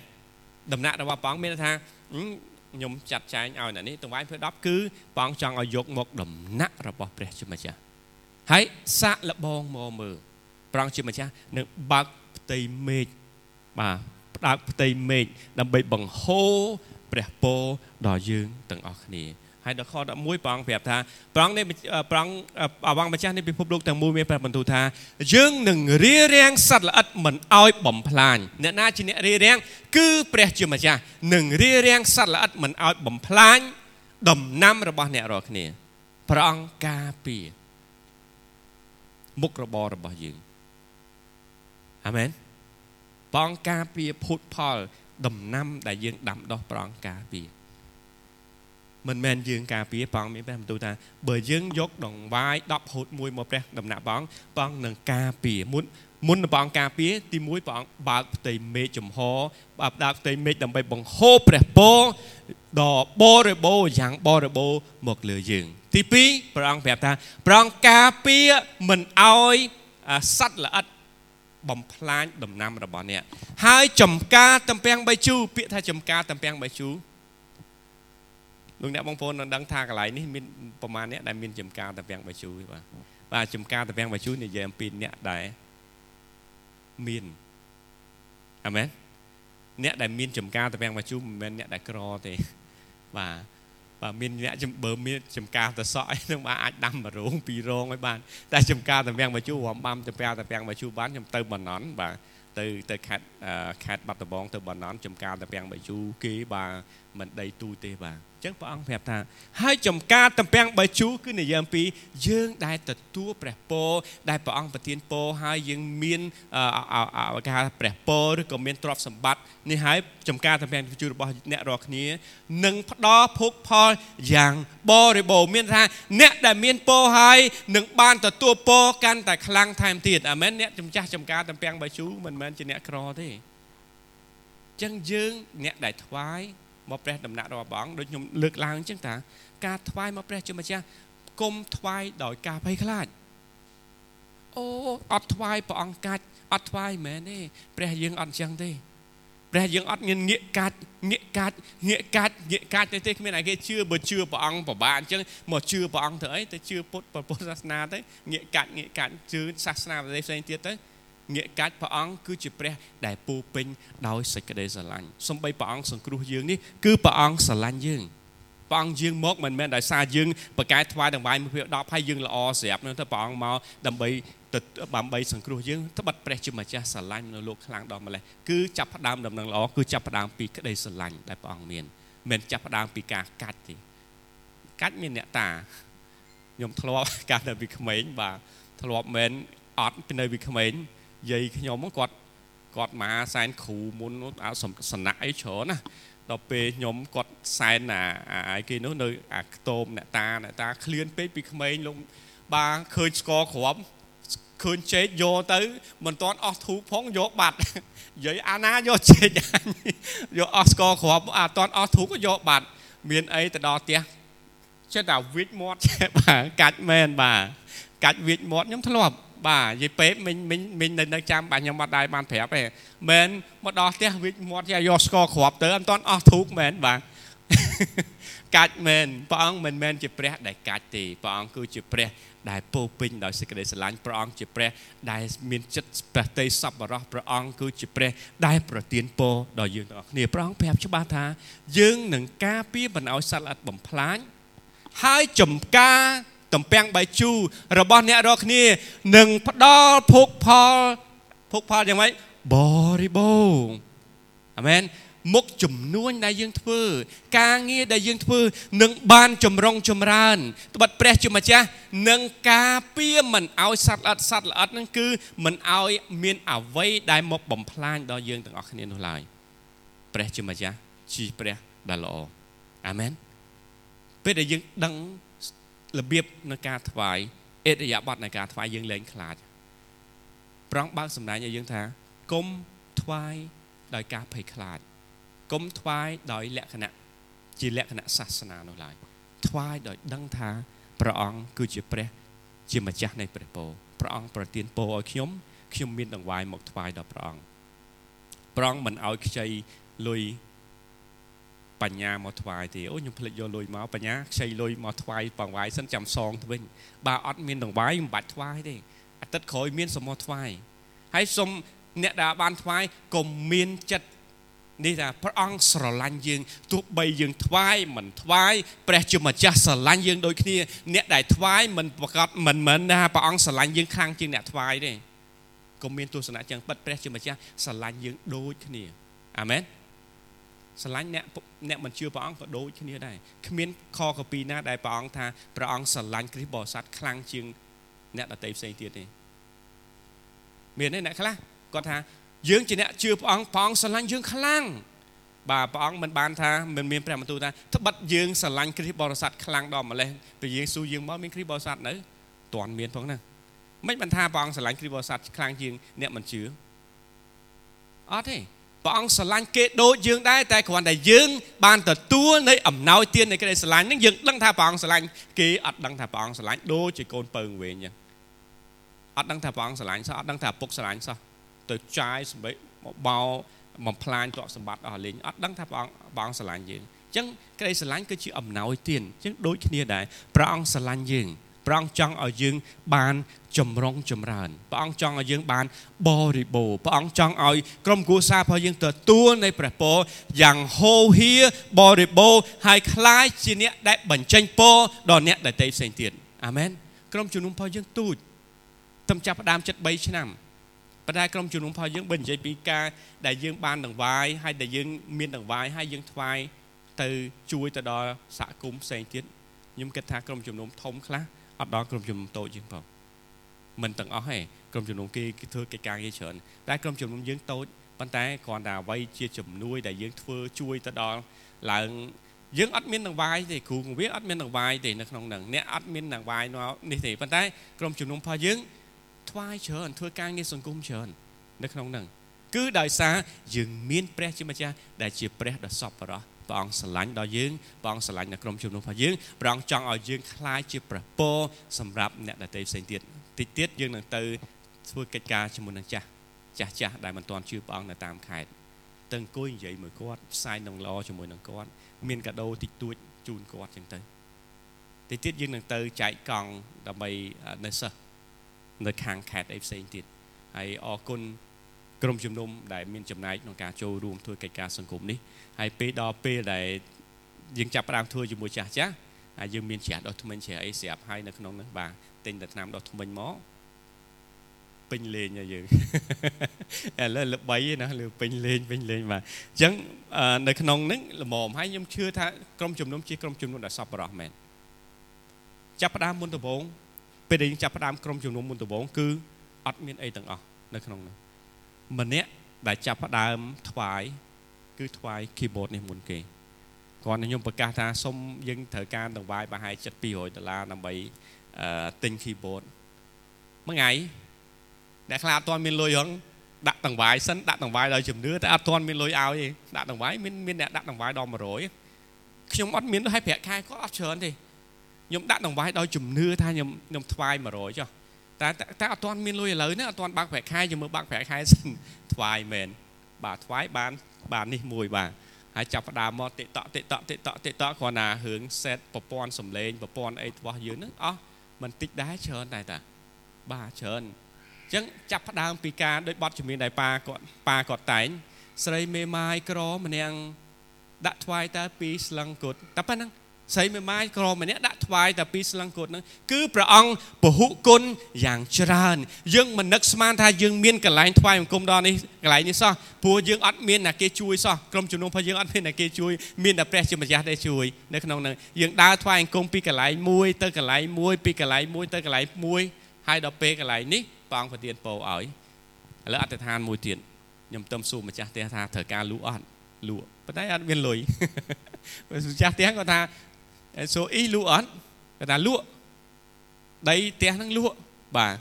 ដំណាក់របស់ព្រះអង្គមានថាខ្ញុំចាត់ចែងឲ្យអ្នកនេះតង្វាយធ្វើ10គឺព្រះអង្គចង់ឲ្យយកមកដំណាក់របស់ព្រះជាម្ចាស់ហើយសាក់លបងមកមើលព្រះអង្គជាម្ចាស់នឹងបើកផ្ទៃមេឃបាទផ្ដើកផ្ទៃមេឃដើម្បីបង្ហូរព្រះពរដល់យើងទាំងអស់គ្នា ហើយដល់ខ11ព្រះអង្គប្រាប់ថាព្រះអង្គនេះព្រះអង្គអវងម្ចាស់នៃពិភពលោកទាំងមូលមានប្រាប់បន្ទូលថាយើងនឹងរៀបរៀងសត្វល្អិតមិនឲ្យបំផ្លាញអ្នកណាជាអ្នករៀបរៀងគឺព្រះជាម្ចាស់នឹងរៀបរៀងសត្វល្អិតមិនឲ្យបំផ្លាញដំណាំរបស់អ្នករាល់គ្នាព្រះអង្គការពារមុខរបររបស់យើងអាមែនព្រះអង្គការពារភូតផល ដំណាំដែលយើងដាំដុះព្រះអង្គការពារ មិនមែនយើងការពារព្រះអង្គមានព្រះបន្ទូលថាបើយើងយកដង្វាយ10ហូត1មកព្រះដំណាក់ព្រះអង្គព្រះអង្គនឹងការពារមុនមុនព្រះអង្គការពារទី1ព្រះអង្គបើកផ្ទៃមេឃចំហបើកដើផ្ទៃមេឃដើម្បីបង្ហូរព្រះពរដល់បរិបូរយ៉ាងបរិបូរមកលើយើង ទី2ព្រះអង្គប្រាប់ថាព្រះអង្គការពារមិនអោយសត្វល្អិតបំផ្លាញដំណាំរបស់អ្នកហើយចំការតំពាំងបៃជូពាក្យថាចំការតំពាំងបៃជូ លោកអ្នកបងប្អូននឹងដឹងថាកន្លែងនេះមានប្រមាណអ្នកដែលមានចំការតំពាំងបៃជូបាទបាទចំការតំពាំងបៃជូនិយាយអំពីអ្នកដែលមានអាមែនអ្នកដែលមានចំការតំពាំងបៃជូមិនមែនអ្នកដែលក្រទេបាទបាទមានអ្នកបើមានចំការតសក់អីនឹងបាទអាចដាំមួយរោងពីររោងឲ្យបានតែចំការតំពាំងបៃជូរំបាំចំការតំពាំងបៃជូបានខ្ញុំទៅបណ្ណន់បាទទៅទៅខេត្តខេត្តបាត់ដំបងទៅបណ្ណន់ចំការតំពាំងបៃជូគេបាទ មិនដីទូទេបាទអញ្ចឹងព្រះអង្គប្រាប់ថាហើយចំការតំពាំងបៃជូគឺនិយាយអំពីយើងដែលទទួលព្រះពរដែលព្រះអង្គប្រទានពរហើយយើងមានគេហៅព្រះពរឬក៏មានទ្រព្យសម្បត្តិនេះហើយចំការតំពាំងបៃជូរបស់អ្នករាល់គ្នានឹងផ្ដល់ភោគផលយ៉ាងបរិបូរណ៍មានថាអ្នកដែលមានពរហើយនឹងបានទទួលពរកាន់តែខ្លាំងថែមទៀតអាមែនអ្នកចំចាស់ចំការតំពាំងបៃជូមិនមែនជាអ្នកក្រទេអញ្ចឹងយើងអ្នកដែលថ្វាយ មកព្រះដំណាក់របស់ព្រះអង្គដូចខ្ញុំលើកឡើងអញ្ចឹងតាការថ្វាយមកព្រះជាម្ចាស់គុំថ្វាយដោយការភ័យខ្លាចអូអត់ថ្វាយព្រះអង្គកាច់អត់ថ្វាយមែនទេព្រះយើងអត់អញ្ចឹងទេព្រះយើងអត់ងាកងាកកាច់ងាកកាច់ងាកកាច់ងាកកាច់ទេទេគ្មានអីគេជឿបើជឿព្រះអង្គពិបាកអញ្ចឹងមកជឿព្រះអង្គទៅអីទៅជឿពុទ្ធពុទ្ធសាសនាទៅងាកកាច់ងាកកាច់ជឿសាសនាផ្សេងទៀតទៅ ងាកកាច់ព្រះអង្គគឺជាព្រះ ដែលពោពេញដោយសេចក្តីស្រឡាញ់សំបីព្រះអង្គសង្គ្រោះយើងនេះគឺព្រះអង្គស្រឡាញ់យើងព្រះអង្គយើងមកមិនមែនដោយសារយើងប្រកែថ្វាយដង្វាយមួយភាគ10ហើយយើងល្អស្រាប់នោះទៅព្រះអង្គមកដើម្បីទៅដើម្បីសង្គ្រោះយើងត្បិតព្រះជាម្ចាស់ស្រឡាញ់នៅលោកខ្លាំងដល់ម្លេះគឺចាប់ផ្ដើមដំណឹងល្អគឺចាប់ផ្ដើមពីក្តីស្រឡាញ់ដែលព្រះអង្គមានមិនចាប់ផ្ដើមពីការកាច់ទេកាច់មានអ្នកតាខ្ញុំធ្លាប់កាត់នៅពីក្មេងបាទធ្លាប់មែនអត់ពីនៅពីក្មេង យាយខ្ញុំគាត់គាត់មកសែនគ្រូមុនអាសនៈអីច្រើនណាដល់ពេលខ្ញុំគាត់សែនអាអាគេនោះនៅអាខ្ទមអ្នកតាអ្នកតាឃ្លានពេកពីក្មេងលោកបាឃើញស្គរគ្រាប់ឃើញចេកយកទៅមិនទាន់អស់ធូបផងយកបាត់និយាយអាណាយកចេកយកអស់ស្គរគ្រាប់អាទាន់អស់ធូបក៏យកបាត់មានអីទៅដល់ផ្ទះចិត្តតែវិចមាត់បាទកាច់មែនបាទកាច់វិចមាត់ខ្ញុំធ្លាប់ បាទនិយាយពេកមិញមិញមិញនៅចាំបាទខ្ញុំអត់ដែរបានប្រាប់ទេមែនមកដល់ផ្ទះវិចមាត់យកស្គរគ្រាប់ទៅអត់ទាន់អស់ធូបមែនបាទកាច់មែនព្រះអង្គមិនមែនជាព្រះដែលកាច់ទេព្រះអង្គគឺជាព្រះដែលពោពេញដោយសេចក្តីស្រឡាញ់ព្រះអង្គជាព្រះដែលមានចិត្តប្រតិសពបរោះព្រះអង្គគឺជាព្រះដែលប្រទានពរដល់យើងទាំងអស់គ្នាព្រះអង្គប្រាប់ច្បាស់ថាយើងនឹងការពារមិនឲ្យសត្វល្អិតបំផ្លាញហើយចំការ តំពាំងបាយជូររបស់អ្នករាល់គ្នានឹងផ្ដល់ភោគផលភោគផលយ៉ាងម៉េចបរិបូរណ៍អាមែនមុខចំនួនដែលយើងធ្វើ ការងារដែលយើងធ្វើនឹងបានចម្រុងចម្រើនត្បិតព្រះជាម្ចាស់នឹងការពារមិនឲ្យសត្វល្អិតសត្វល្អិតនឹងគឺមិនឲ្យមានអវ័យដែលមកបំផ្លាញដល់យើងទាំងអស់គ្នានោះឡើយព្រះជាម្ចាស់ជាព្រះដែលល្អអាមែនពេលដែលយើងដឹង របៀបនៃការថ្វាយអិរិយាបថនៃការថ្វាយយើងលែងខ្លាចប្រងបើកសម្ដែងឲ្យយើងថាគុំថ្វាយដោយការភ័យខ្លាចគុំថ្វាយដោយលក្ខណៈជាលក្ខណៈសាសនានោះឡើយថ្វាយដោយដឹងថាព្រះអង្គគឺជាព្រះជាម្ចាស់នៃព្រះពរព្រះអង្គប្រទានពរឲ្យខ្ញុំខ្ញុំមានដង្វាយមកថ្វាយដល់ព្រះអង្គប្រងមិនឲ្យខ្ចីលុយ បញ្ញាមកថ្វាយទេអូខ្ញុំភ្លេចយកលុយមកបញ្ញាខ្ចីលុយមកថ្វាយបងវាយសិនចាំសងទៅវិញបើអត់មានដង្វាយមិនបាច់ថ្វាយទេអាទិត្យក្រោយមានសមថ្វាយហើយសូមអ្នកដែលបានថ្វាយកុំមានចិត្តនេះថាព្រះអង្គស្រឡាញ់យើងទោះបីយើងថ្វាយមិនថ្វាយព្រះជាម្ចាស់ស្រឡាញ់យើងដូចគ្នាអ្នកដែលថ្វាយមិនប្រកាសមិនមែនថាព្រះអង្គស្រឡាញ់យើងខ្លាំងជាងអ្នកថ្វាយទេកុំមានទស្សនៈចឹងប៉ិតព្រះជាម្ចាស់ស្រឡាញ់យើងដូចគ្នាអាមែន ស្រឡាញ់អ្នកអ្នកមិនជឿព្រះអង្គក៏ដូចគ្នាដែរគ្មានខកពីណាដែលព្រះអង្គថាព្រះអង្គស្រឡាញ់គ្រីស្ទបរិស័ទខ្លាំងជាងអ្នកដទៃផ្សេងទៀតទេមានទេអ្នកខ្លះគាត់ថាយើងជាអ្នកជឿព្រះអង្គព្រះអង្គស្រឡាញ់យើងខ្លាំងបាទព្រះអង្គមិនបានថាមិនមានព្រះបន្ទូលថាត្បិតយើងស្រឡាញ់គ្រីស្ទបរិស័ទខ្លាំងដល់ម្លេះពេលយើងស៊ូយើងមកមានគ្រីស្ទបរិស័ទនៅតាន់មានផងហ្នឹងមិនបានថាព្រះអង្គស្រឡាញ់គ្រីស្ទបរិស័ទខ្លាំងជាងអ្នកមិនជឿអត់ទេ ព្រះអង្គស្រឡាញ់គេដូចយើងដែរតែគ្រាន់តែយើងបានទទួលនៃអំណោយទាននៃក្តីស្រឡាញ់ហ្នឹងយើងដឹងថាព្រះអង្គស្រឡាញ់គេអត់ដឹងថាព្រះអង្គស្រឡាញ់ដូចជាកូនពៅវិញអញ្ចឹងអត់ដឹងថាព្រះអង្គស្រឡាញ់សោះអត់ដឹងថាពុកស្រឡាញ់សោះទៅចាយសម្បិមកបោបំផ្លាញទ្រព្យសម្បត្តិអស់លេងអត់ដឹងថាព្រះអង្គព្រះអង្គស្រឡាញ់យើងអញ្ចឹងក្តីស្រឡាញ់គឺជាអំណោយទានអញ្ចឹងដូចគ្នាដែរព្រះអង្គស្រឡាញ់យើង ព្រះអង្គចង់ឲ្យយើងបានចម្រុងចម្រើនព្រះអង្គចង់ឲ្យយើងបានបរិបូរព្រះអង្គចង់ឲ្យក្រុមគ្រួសាររបស់យើងទទួលនៃព្រះពរយ៉ាងហូរហៀបរិបូរហើយคล้ายជាអ្នកដែលបញ្ចេញពរដល់អ្នកដទៃផ្សេងទៀតអាមែនក្រុមជំនុំរបស់យើងទូចទំចាប់ផ្ដើមចិត្ត3ឆ្នាំប៉ុន្តែក្រុមជំនុំរបស់យើងបើនិយាយពីការដែលយើងបានដង្វាយហើយដែលយើងមានដង្វាយហើយយើងថ្វាយទៅជួយទៅដល់សហគមន៍ផ្សេងទៀតខ្ញុំគិតថាក្រុមជំនុំធំខ្លះ អត់ដល់ក្រុមជំនុំតូចជាងផងមិនទាំងអស់ទេក្រុមជំនុំគេគេធ្វើកិច្ចការគេច្រើនតែក្រុមជំនុំយើងតូចប៉ុន្តែគ្រាន់តែអ្វីជាជំនួយដែលយើងធ្វើជួយទៅដល់ឡើងយើងអត់មានដង្វាយទេគ្រូវាអត់មានដង្វាយទេនៅក្នុងហ្នឹងអ្នកអត់មានដង្វាយនេះទេប៉ុន្តែក្រុមជំនុំរបស់យើងថ្វាយច្រើនធ្វើការងារសង្គមច្រើននៅក្នុងហ្នឹងគឺដោយសារយើងមានព្រះជាម្ចាស់ដែលជាព្រះដ៏សប្បុរស ព្រះអង្គស្រឡាញ់ដល់យើងព្រះអង្គស្រឡាញ់ដល់ក្រុមជំនុំរបស់យើងព្រះអង្គចង់ឲ្យយើងក្លាយជាព្រះពរសម្រាប់អ្នកដទៃផ្សេងទៀតតិចទៀតយើងនឹងទៅធ្វើកិច្ចការជាមួយនឹងចាស់ចាស់ចាស់ដែលមិនទាន់ជឿព្រះអង្គនៅតាមខេត្តទៅអង្គុយនិយាយមួយគាត់ផ្សាយនឹងល្អជាមួយនឹងគាត់មានកាដូតិចតួចជូនគាត់ចឹងទៅតិចទៀតយើងនឹងទៅចែកកង់ដើម្បីនៅសិស្សនៅខាងខេត្តអីផ្សេងទៀតហើយអរគុណ ក្រុមជំនុំដែលមានចំណាយក្នុងការចូលរួមធ្វើកិច្ចការសង្គមនេះហើយពេលដល់ពេលដែលយើងចាប់ផ្ដើមធ្វើជាមួយចាស់ចាស់ហើយយើងមានជ្រះដោះថ្មិញជ្រះអីស្រាប់ហើយនៅក្នុងនោះបាទទិញតែថ្នាំដោះថ្មិញមកពេញលេងហើយយើងឥឡូវល្បីណាលើពេញលេងពេញលេងបាទអញ្ចឹងនៅក្នុងហ្នឹងល្មមហើយខ្ញុំជឿថាក្រុមជំនុំជាក្រុមជំនុំដែលសប្បុរសមែនចាប់ផ្ដើមមុនដំបូងពេលដែលយើងចាប់ផ្ដើមក្រុមជំនុំមុនដំបូងគឺអត់មានអីទាំងអស់នៅក្នុងនោះ ម្នាក់ដែលចាប់ផ្ដើមថ្វាយគឺថ្វាយ keyboard នេះមុនគេគាត់ខ្ញុំប្រកាសថាសុំយើងត្រូវការដង្វាយប្រហែល700ដុល្លារដើម្បីទិញ keyboard មួយថ្ងៃអ្នកខ្លះអត់ទាន់មានលុយហងដាក់ដង្វាយសិនដាក់ដង្វាយដល់ជំនឿតែអត់ទាន់មានលុយឲ្យទេដាក់ដង្វាយមានមានអ្នកដាក់ដង្វាយដល់100ខ្ញុំអត់មានឲ្យប្រាក់ខែគាត់អត់ច្រើនទេខ្ញុំដាក់ដង្វាយដល់ជំនឿថាខ្ញុំខ្ញុំថ្វាយ100ចុះ តែតែអត់ទាន់មានលុយឥឡូវនេះអត់ទាន់បើកប្រាក់ខែយើងមើលបើកប្រាក់ខែសិនថ្វាយមែនបាទថ្វាយបានបាននេះមួយបាទហើយចាប់ផ្ដើមមកតិកតតិកតតិកតតិកតគ្រាន់តែរឿង set ប្រព័ន្ធសំឡេងប្រព័ន្ធអីរបស់យើងហ្នឹងអស់មិនតិចដែរច្រើនដែរតាបាទច្រើនអញ្ចឹងចាប់ផ្ដើមពីការដោយបទជំនាញដែលប៉ាគាត់ប៉ាគាត់តែងស្រីមេម៉ាយក្រម្នាក់ដាក់ថ្វាយតែពីស្លឹងគុតតែប៉ុណ្ណឹង ស្រីមេម៉ាយក្រម្នាក់ដាក់ថ្វាយតែពីស្លឹងគុតហ្នឹងគឺព្រះអង្គពហុគុណយ៉ាងច្រើន យើងមិននឹកស្មានថាយើងមានកន្លែងថ្វាយបង្គំដល់នេះកន្លែងនេះសោះព្រោះយើងអត់មានអ្នកគេជួយសោះក្រុមជំនុំរបស់យើងអត់មានអ្នកគេជួយមានតែព្រះជាម្ចាស់ដែលជួយនៅក្នុងហ្នឹងយើងដើរថ្វាយបង្គំពីកន្លែងមួយទៅកន្លែងមួយពីកន្លែងមួយទៅកន្លែងមួយហើយដល់ពេលកន្លែងនេះព្រះអង្គប្រទានពរឲ្យឥឡូវអធិដ្ឋានមួយទៀតខ្ញុំទៅសួរម្ចាស់ផ្ទះថាត្រូវការលក់អត់លក់ប៉ុន្តែអត់មានលុយម្ចាស់ផ្ទះគាត់ថា សូអ៊ីលក់អត់គាត់ថាលក់ដីផ្ទះហ្នឹងលក់បាទ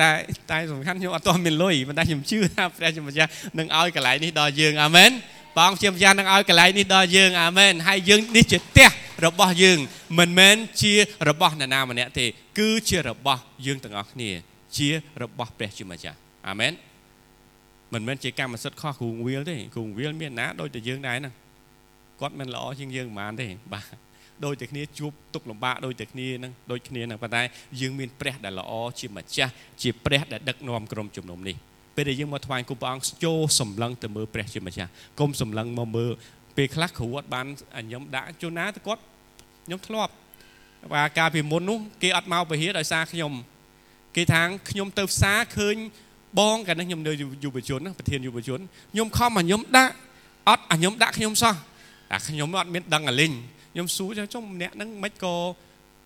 តែតែសំខាន់ខ្ញុំអត់ទាន់មានលុយប៉ុន្តែខ្ញុំជឿថាព្រះជាម្ចាស់នឹងឲ្យកន្លែងនេះដល់យើងអាមែនបងជាម្ចាស់នឹងឲ្យកន្លែងនេះដល់យើងអាមែនហើយយើងនេះជាផ្ទះរបស់យើងមិនមែនជារបស់នរណាម្នាក់ទេគឺជារបស់យើងទាំងអស់គ្នា ជារបស់ព្រះជាម្ចាស់អាមែនមិនមែនជាកម្មសិទ្ធិខុសគ្រូវាលទេគ្រូវាលមានណាដូចតែយើងដែរហ្នឹងគាត់មិនល្អជាងយើងប៉ុន្មានទេបាទ ដូចតែគ្នាជួបទុកលំបាកដូចតែគ្នាហ្នឹងដូចគ្នាហ្នឹងប៉ុន្តែយើងមានព្រះដែលល្អជាម្ចាស់ជាព្រះដែលដឹកនាំក្រុមជំនុំនេះពេលដែលយើងមកថ្វាយគុំព្រះអង្គចូលសម្លឹងទៅមើលព្រះជាម្ចាស់គុំសម្លឹងមកមើលពេលខ្លះគ្រូអត់បានខ្ញុំដាក់ជួនណាទៅគាត់ខ្ញុំធ្លាប់បាទកាលពីមុននោះគេអត់មកពហិដោយសារខ្ញុំគេថាងខ្ញុំទៅផ្សារឃើញបងកាលនេះខ្ញុំនៅយុវជនប្រធានយុវជនខ្ញុំខំឲ្យខ្ញុំដាក់អត់ឲ្យខ្ញុំដាក់ខ្ញុំសោះតែខ្ញុំអត់មានដឹងអាលិញ ខ្ញុំសួរចុះម្នាក់ហ្នឹងមិនក៏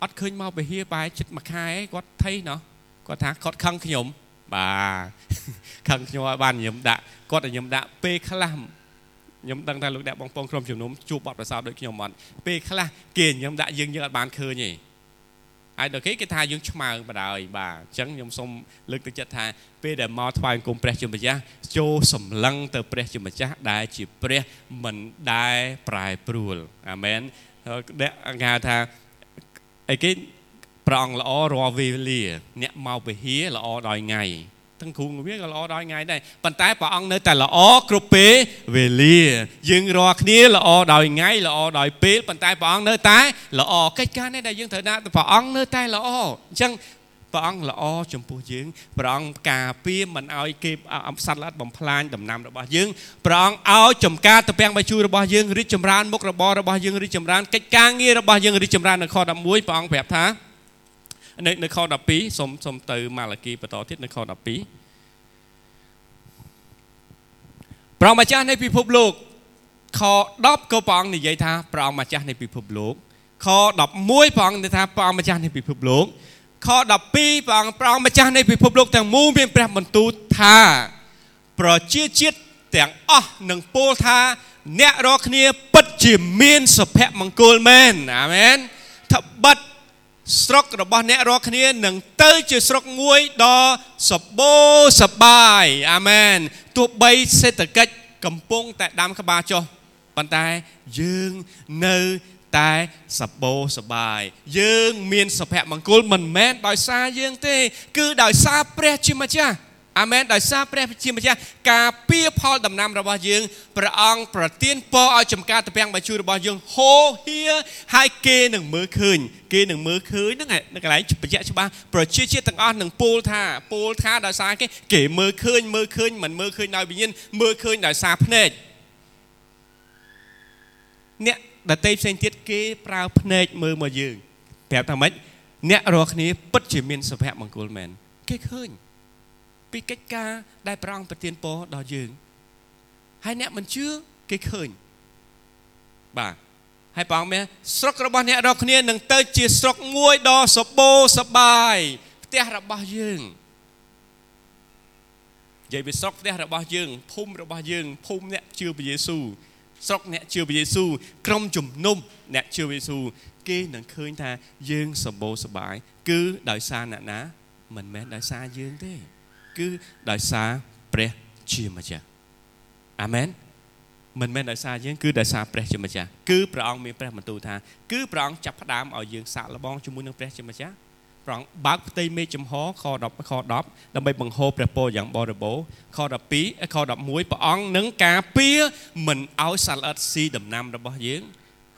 អត់ឃើញមកពហិបែរចិត្តមួយខែគាត់ថៃណោះគាត់ថាគាត់ខឹងខ្ញុំបាទខឹងខ្ញុំឲ្យបានខ្ញុំដាក់គាត់ឲ្យខ្ញុំដាក់ពេលខ្លះខ្ញុំដឹងថាលោកអ្នកបងប្អូនក្រុមជំនុំជួបបទប្រសោតដូចខ្ញុំអត់ពេលខ្លះគេខ្ញុំដាក់យើងយើងអត់បានឃើញទេហើយដល់គេគេថាយើងឆ្មើងបដ ாய் បាទអញ្ចឹងខ្ញុំសូមលើកទឹកចិត្តថាពេលដែលមកថ្វាយអង្គមព្រះជាម្ចាស់ចូលសម្លឹងទៅព្រះជាម្ចាស់ដែលជាព្រះមិនដែលប្រែប្រួលអាមែន គេហៅថាអីគេព្រះអង្គល្អរាល់វេលា អ្នកមកពហិល្អដល់ថ្ងៃទាំងគ្រូវាក៏ល្អដល់ថ្ងៃដែរប៉ុន្តែព្រះអង្គនៅតែល្អគ្រប់ពេលវេលា យើងរាល់គ្នាល្អដល់ថ្ងៃល្អដល់ពេលប៉ុន្តែព្រះអង្គនៅតែល្អកិច្ចការនេះដែលយើងត្រូវដាក់ព្រះអង្គនៅតែល្អអញ្ចឹង ព្រះអង្គល្អចំពោះយើងព្រះអង្គការពារមិនឲ្យគេសត្វល្អិតបំផ្លាញដំណាំរបស់យើងព្រះអង្គឲ្យចំការតពាំងបាយជូររបស់យើងរីកចម្រើនមុខរបររបស់យើងរីកចម្រើនកិច្ចការងាររបស់យើងរីកចម្រើននៅខ11ព្រះអង្គប្រាប់ថានៅនៅខ12សូមសូមទៅម៉ាឡាគីបន្តទៀតនៅខ12ព្រះម្ចាស់នៃពិភពលោកខ10ក៏ព្រះអង្គនិយាយថាព្រះអង្គម្ចាស់នៃពិភពលោកខ11ព្រះអង្គនិយាយថាព្រះអង្គម្ចាស់នៃពិភពលោក ខ12ព្រះអង្គព្រះអង្គម្ចាស់នៃពិភពលោកទាំងមូលមានព្រះបន្ទូលថាប្រជាជាតិទាំងអស់នឹងពោលថាអ្នករាល់គ្នាពិតជាមានសុភមង្គលមែនអាមែនថាបិទស្រុករបស់អ្នករាល់គ្នានឹងទៅជាស្រុកមួយដ៏សបូរសបាយអាមែនទោះបីសេដ្ឋកិច្ចកំពុងតែដាំក្បាលចុះប៉ុន្តែយើងនៅ តែសបោសបាយយើងមានសុភមង្គលមិនមែនដោយសារយើងទេ គឺដោយសារព្រះជាម្ចាស់អាមែនដោយសារព្រះជាម្ចាស់ការពារផលដំណាំរបស់យើងព្រះអង្គប្រទានពរឲ្យចំការតពាំងបាយជូររបស់យើងហូរហៀហើយគេនឹងមើលឃើញ គេនឹងមើលឃើញហ្នឹងនៅកន្លែងបញ្ជាក់ច្បាស់ប្រជាជាតិទាំងអស់នឹងពោលថាពោលថាដោយសារគេគេមើលឃើញមើលឃើញមិនមើលឃើញដោយវិញ្ញាណមើលឃើញដោយសារភ្នែកអ្នក ដតីផ្សេងទៀតគេប្រើភ្នែកមើលមកយើងប្រាប់ថាម៉េចអ្នករាល់គ្នាពិតជាមានសុភមង្គលមែនគេឃើញពីកិច្ចការដែលព្រះអង្គប្រទានពរដល់យើងហើយអ្នកមិនជឿគេឃើញបាទហើយព្រះអង្គមានស្រុករបស់អ្នករាល់គ្នានឹងទៅជាស្រុកមួយដ៏សបោសបាយផ្ទះរបស់យើងនិយាយពីស្រុកផ្ទះរបស់យើងភូមិរបស់យើងភូមិអ្នកជឿព្រះយេស៊ូវ ស្រុកអ្នកជឿព្រះយេស៊ូវក្រុមជំនុំអ្នកជឿព្រះយេស៊ូវគេនឹងឃើញថាយើងសម្បូរសបាយគឺដោយសារអ្នកណា មិនមែនដោយសារយើងទេ គឺដោយសារព្រះជាម្ចាស់អាមែនមិនមែនដោយសារយើងគឺដោយសារព្រះជាម្ចាស់គឺព្រះអង្គមានព្រះបន្ទូលថាគឺព្រះអង្គចាប់ផ្ដើមឲ្យយើងសាកល្បងជាមួយនឹងព្រះជាម្ចាស់ ព្រះអង្គបើកផ្ទៃមេឃចំហខ10ខ10ដើម្បីបង្ហូរព្រះពរយ៉ាងបរិបូរណ៍ខ12ខ11ព្រះអង្គនឹងការពារមិនឲ្យសត្វល្អិតស៊ីដំណាំរបស់យើង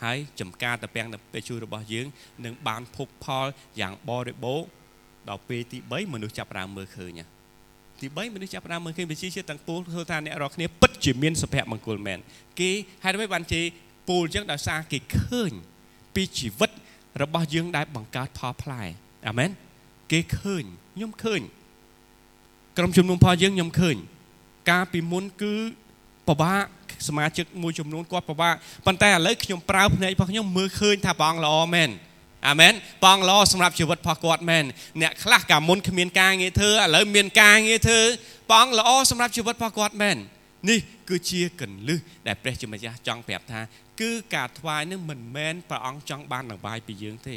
ហើយចំការតពាំងទៅជួយរបស់យើងនឹងបានភោគផលយ៉ាងបរិបូរណ៍ដល់ពេលទី3មនុស្សចាប់ផ្ដើមមើលឃើញណាទី3មនុស្សចាប់ផ្ដើមមើលឃើញប្រជាជាតិទាំងពួងធ្វើថាអ្នករាល់គ្នាពិតជាមានសុភមង្គលមែនគេហេតុអ្វីបានជាពូលអញ្ចឹងដោយសារគេឃើញពីជីវិតរបស់យើងដែលបង្កើតផលផ្លែ អាមែនគេឃើញខ្ញុំឃើញក្រុមជំនុំផលយើងខ្ញុំឃើញ ការពីមុនគឺពិបាកសមាជិកមួយចំនួនគាត់ពិបាកប៉ុន្តែឥឡូវខ្ញុំប្រើភ្នែករបស់ខ្ញុំមើលឃើញថាព្រះអង្គល្អមែនអាមែនបងល្អសម្រាប់ជីវិតរបស់គាត់មែនអ្នកខ្លះកាលមុនគ្មានការងារធ្វើឥឡូវមានការងារធ្វើបងល្អសម្រាប់ជីវិតរបស់គាត់មែននេះគឺជាកន្លឹះដែលព្រះជាម្ចាស់ចង់ប្រាប់ថា គឺការថ្វាយនឹងមិនមែនព្រះអង្គចង់បាននវាយពីយើងទេ